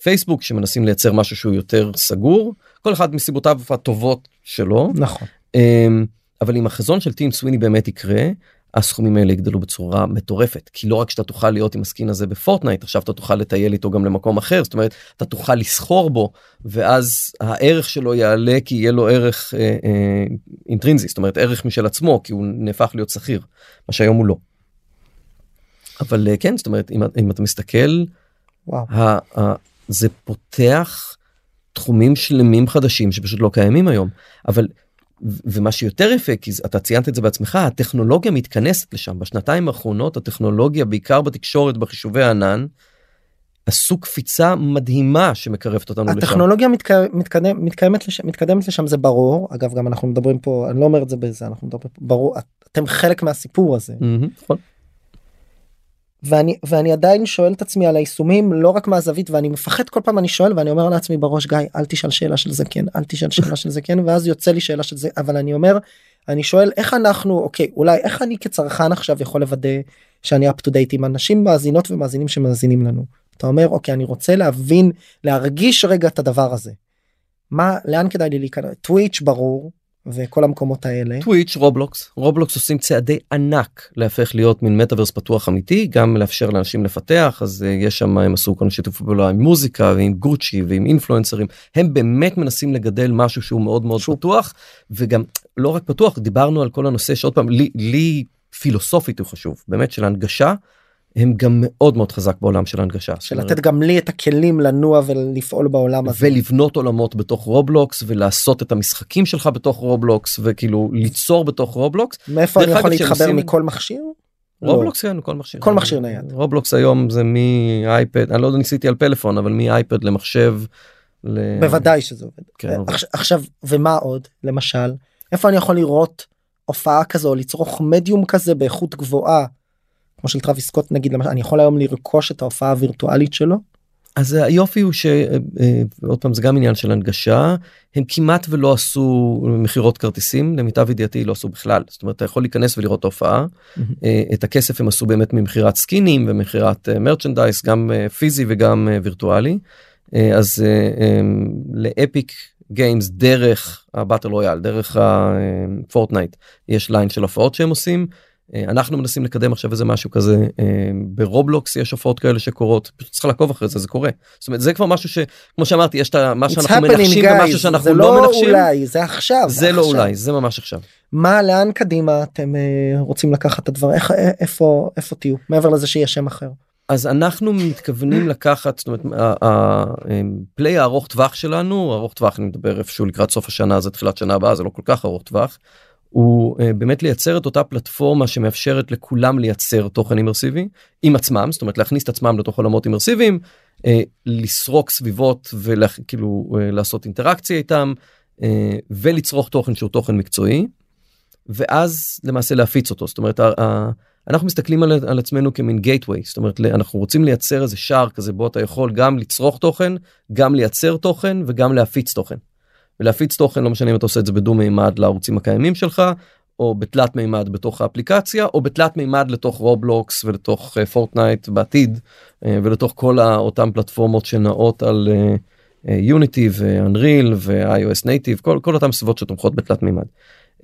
ופייסבוק שמנסים לייצר משהו שהוא יותר סגור כל אחד מסיבותיו הטובות שלו נכון. אמ, אבל אם החזון של טים סוויני באמת יקרה הסכומים האלה יגדלו בצורה מטורפת כי לא רק שאתה תוכל להיות עם ה skin הזה בפורטנייט עכשיו אתה תוכל לטייל איתו גם למקום אחר זאת אומרת אתה תוכל לסחור בו ואז הערך שלו יעלה כי יהיה לו ערך אה, אה, אינטרינזי זאת אומרת ערך משל עצמו כי הוא נהפך להיות סחיר מה שהיום הוא לא. אבל אה, כן זאת אומרת אם, אם אתה מסתכל וואו. ה, ה, זה פותח תחומים שלמים חדשים שפשוט לא קיימים היום אבל ומה שיותר יפה כי אתה ציינת את זה בעצמך הטכנולוגיה מתכנסת לשם בשנתיים האחרונות הטכנולוגיה בעיקר בתקשורת בחישובי הענן עשו קפיצה מדהימה שמקרבת אותנו לשם. הטכנולוגיה מתק... מתקדם, מתקיימת לשם, מתקדמת לשם זה ברור אגב גם אנחנו מדברים פה אני לא אומר את זה בזה אנחנו מדברים פה ברור אתם חלק מהסיפור הזה נכון. ואני ואני עדיין שואל את עצמי על היישומים לא רק מהזווית ואני מפחד כל פעם אני שואל ואני אומר לעצמי בראש גיא אל תשאל שאלה של זה כן אל תשאל שאלה של זה כן ואז יוצא לי שאלה של זה אבל אני אומר אני שואל איך אנחנו אוקיי אולי איך אני כצרכן עכשיו יכול לוודא שאני up to date עם אנשים מאזינות ומאזינים שמאזינים לנו אתה אומר אוקיי אני רוצה להבין להרגיש רגע את הדבר הזה. מה לאן כדאי לי להיכנס טוויץ' ברור וכל המקומות האלה. טוויץ' רובלוקס. רובלוקס עושים צעדי ענק להפך להיות מין מטאוורס פתוח אמיתי גם לאפשר לאנשים לפתח אז uh, יש שם הם עשו כל מיני שיתוף פעולה עם מוזיקה ועם גוצ'י ועם אינפלואנסרים. הם באמת מנסים לגדל משהו שהוא מאוד מאוד שהוא- פתוח וגם לא רק פתוח דיברנו על כל הנושא שעוד פעם לי, לי פילוסופית הוא חשוב באמת של הנגשה הם גם מאוד מאוד חזק בעולם של הנגשה. של אומרת, לתת גם לי את הכלים לנוע ולפעול בעולם הזה. ולבנות עולמות בתוך רובלוקס ולעשות את המשחקים שלך בתוך רובלוקס וכאילו ליצור בתוך רובלוקס מאיפה אני יכול להתחבר עושים- מכל מכשיר? לא. רובלוקס כן כל מכשיר כל מכשיר נייד. רובלוקס היום זה מאייפד אני לא יודע ניסיתי על פלאפון אבל מאייפד למחשב. ל- בוודאי שזה עובד. כן. עכשיו- עכשיו ומה עוד למשל איפה אני יכול לראות הופעה כזו לצרוך מדיום כזה באיכות גבוהה. כמו של טרוויס סקוט נגיד למשל אני יכול היום לרכוש את ההופעה הווירטואלית שלו. אז היופי הוא שעוד פעם זה גם עניין של הנגשה. הם כמעט ולא עשו מכירות כרטיסים למיטב ידיעתי לא עשו בכלל. זאת אומרת אתה יכול להיכנס ולראות הופעה. אה, את הכסף הם עשו באמת ממכירת סקינים ומכירת מרצ'נדייס גם אה, פיזי וגם אה, וירטואלי. אה, אז אה, אה, לאפיק גיימס דרך ה battle royale דרך הפורטנייט יש ליין של הופעות שהם עושים. אה, אנחנו מנסים לקדם עכשיו איזה משהו כזה אה, ברובלוקס יש הופעות כאלה שקורות פשוט צריך לעקוב אחרי זה זה קורה זאת אומרת זה כבר משהו שכמו שאמרתי יש את מה שאנחנו מנחשים guess. ומשהו שאנחנו זה לא לא מנחשים אולי זה עכשיו זה לא עכשיו. אולי זה ממש עכשיו. מה לאן קדימה אתם אה, רוצים לקחת את הדבר איך איפה איפה תהיו מעבר לזה שיהיה שם אחר. אז אנחנו מתכוונים לקחת זאת אומרת הפליי הארוך טווח שלנו ארוך טווח אני מדבר איפשהו לקראת סוף השנה זה תחילת שנה הבאה זה לא כל כך ארוך טווח. הוא אה, באמת לייצר את אותה פלטפורמה שמאפשרת לכולם לייצר תוכן אימרסיבי עם עצמם זאת אומרת להכניס את עצמם לתוך עולמות אימרסיביים אה, לסרוק סביבות וכאילו לעשות אינטראקציה איתם אה, ולצרוך תוכן שהוא תוכן מקצועי. ואז למעשה להפיץ אותו זאת אומרת אנחנו מסתכלים על, על עצמנו כמין gateway זאת אומרת אנחנו רוצים לייצר איזה שער כזה בו אתה יכול גם לצרוך תוכן גם לייצר תוכן וגם להפיץ תוכן. ולהפיץ תוכן לא משנה אם אתה עושה את זה בדו מימד לערוצים הקיימים שלך או בתלת מימד בתוך האפליקציה או בתלת מימד לתוך רובלוקס ולתוך פורטנייט uh, בעתיד uh, ולתוך כל אותם פלטפורמות שנעות על יוניטי ואנריל ו-iOS native כל, כל אותם סביבות שתומכות בתלת מימד.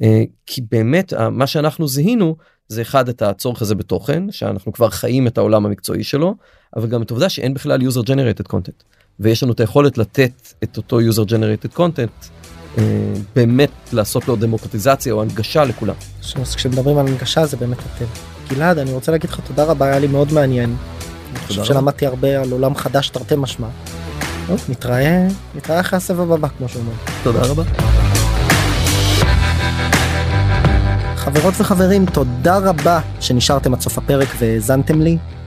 Uh, כי באמת uh, מה שאנחנו זיהינו זה אחד את הצורך הזה בתוכן שאנחנו כבר חיים את העולם המקצועי שלו אבל גם את העובדה שאין בכלל user generated content ויש לנו את היכולת לתת את אותו user generated content אה, באמת לעשות לו דמוקרטיזציה או הנגשה לכולם. כשמדברים על הנגשה זה באמת אתם. גלעד אני רוצה להגיד לך תודה רבה היה לי מאוד מעניין. אני חושב שלמדתי הרבה על עולם חדש תרתי משמע. נתראה נתראה אחרי הסבב הבא כמו שאומרים. תודה רבה. חברות וחברים תודה רבה שנשארתם עד סוף הפרק והאזנתם לי.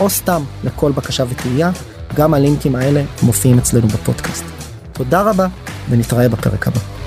או סתם לכל בקשה ותהייה, גם הלינקים האלה מופיעים אצלנו בפודקאסט. תודה רבה ונתראה בפרק הבא.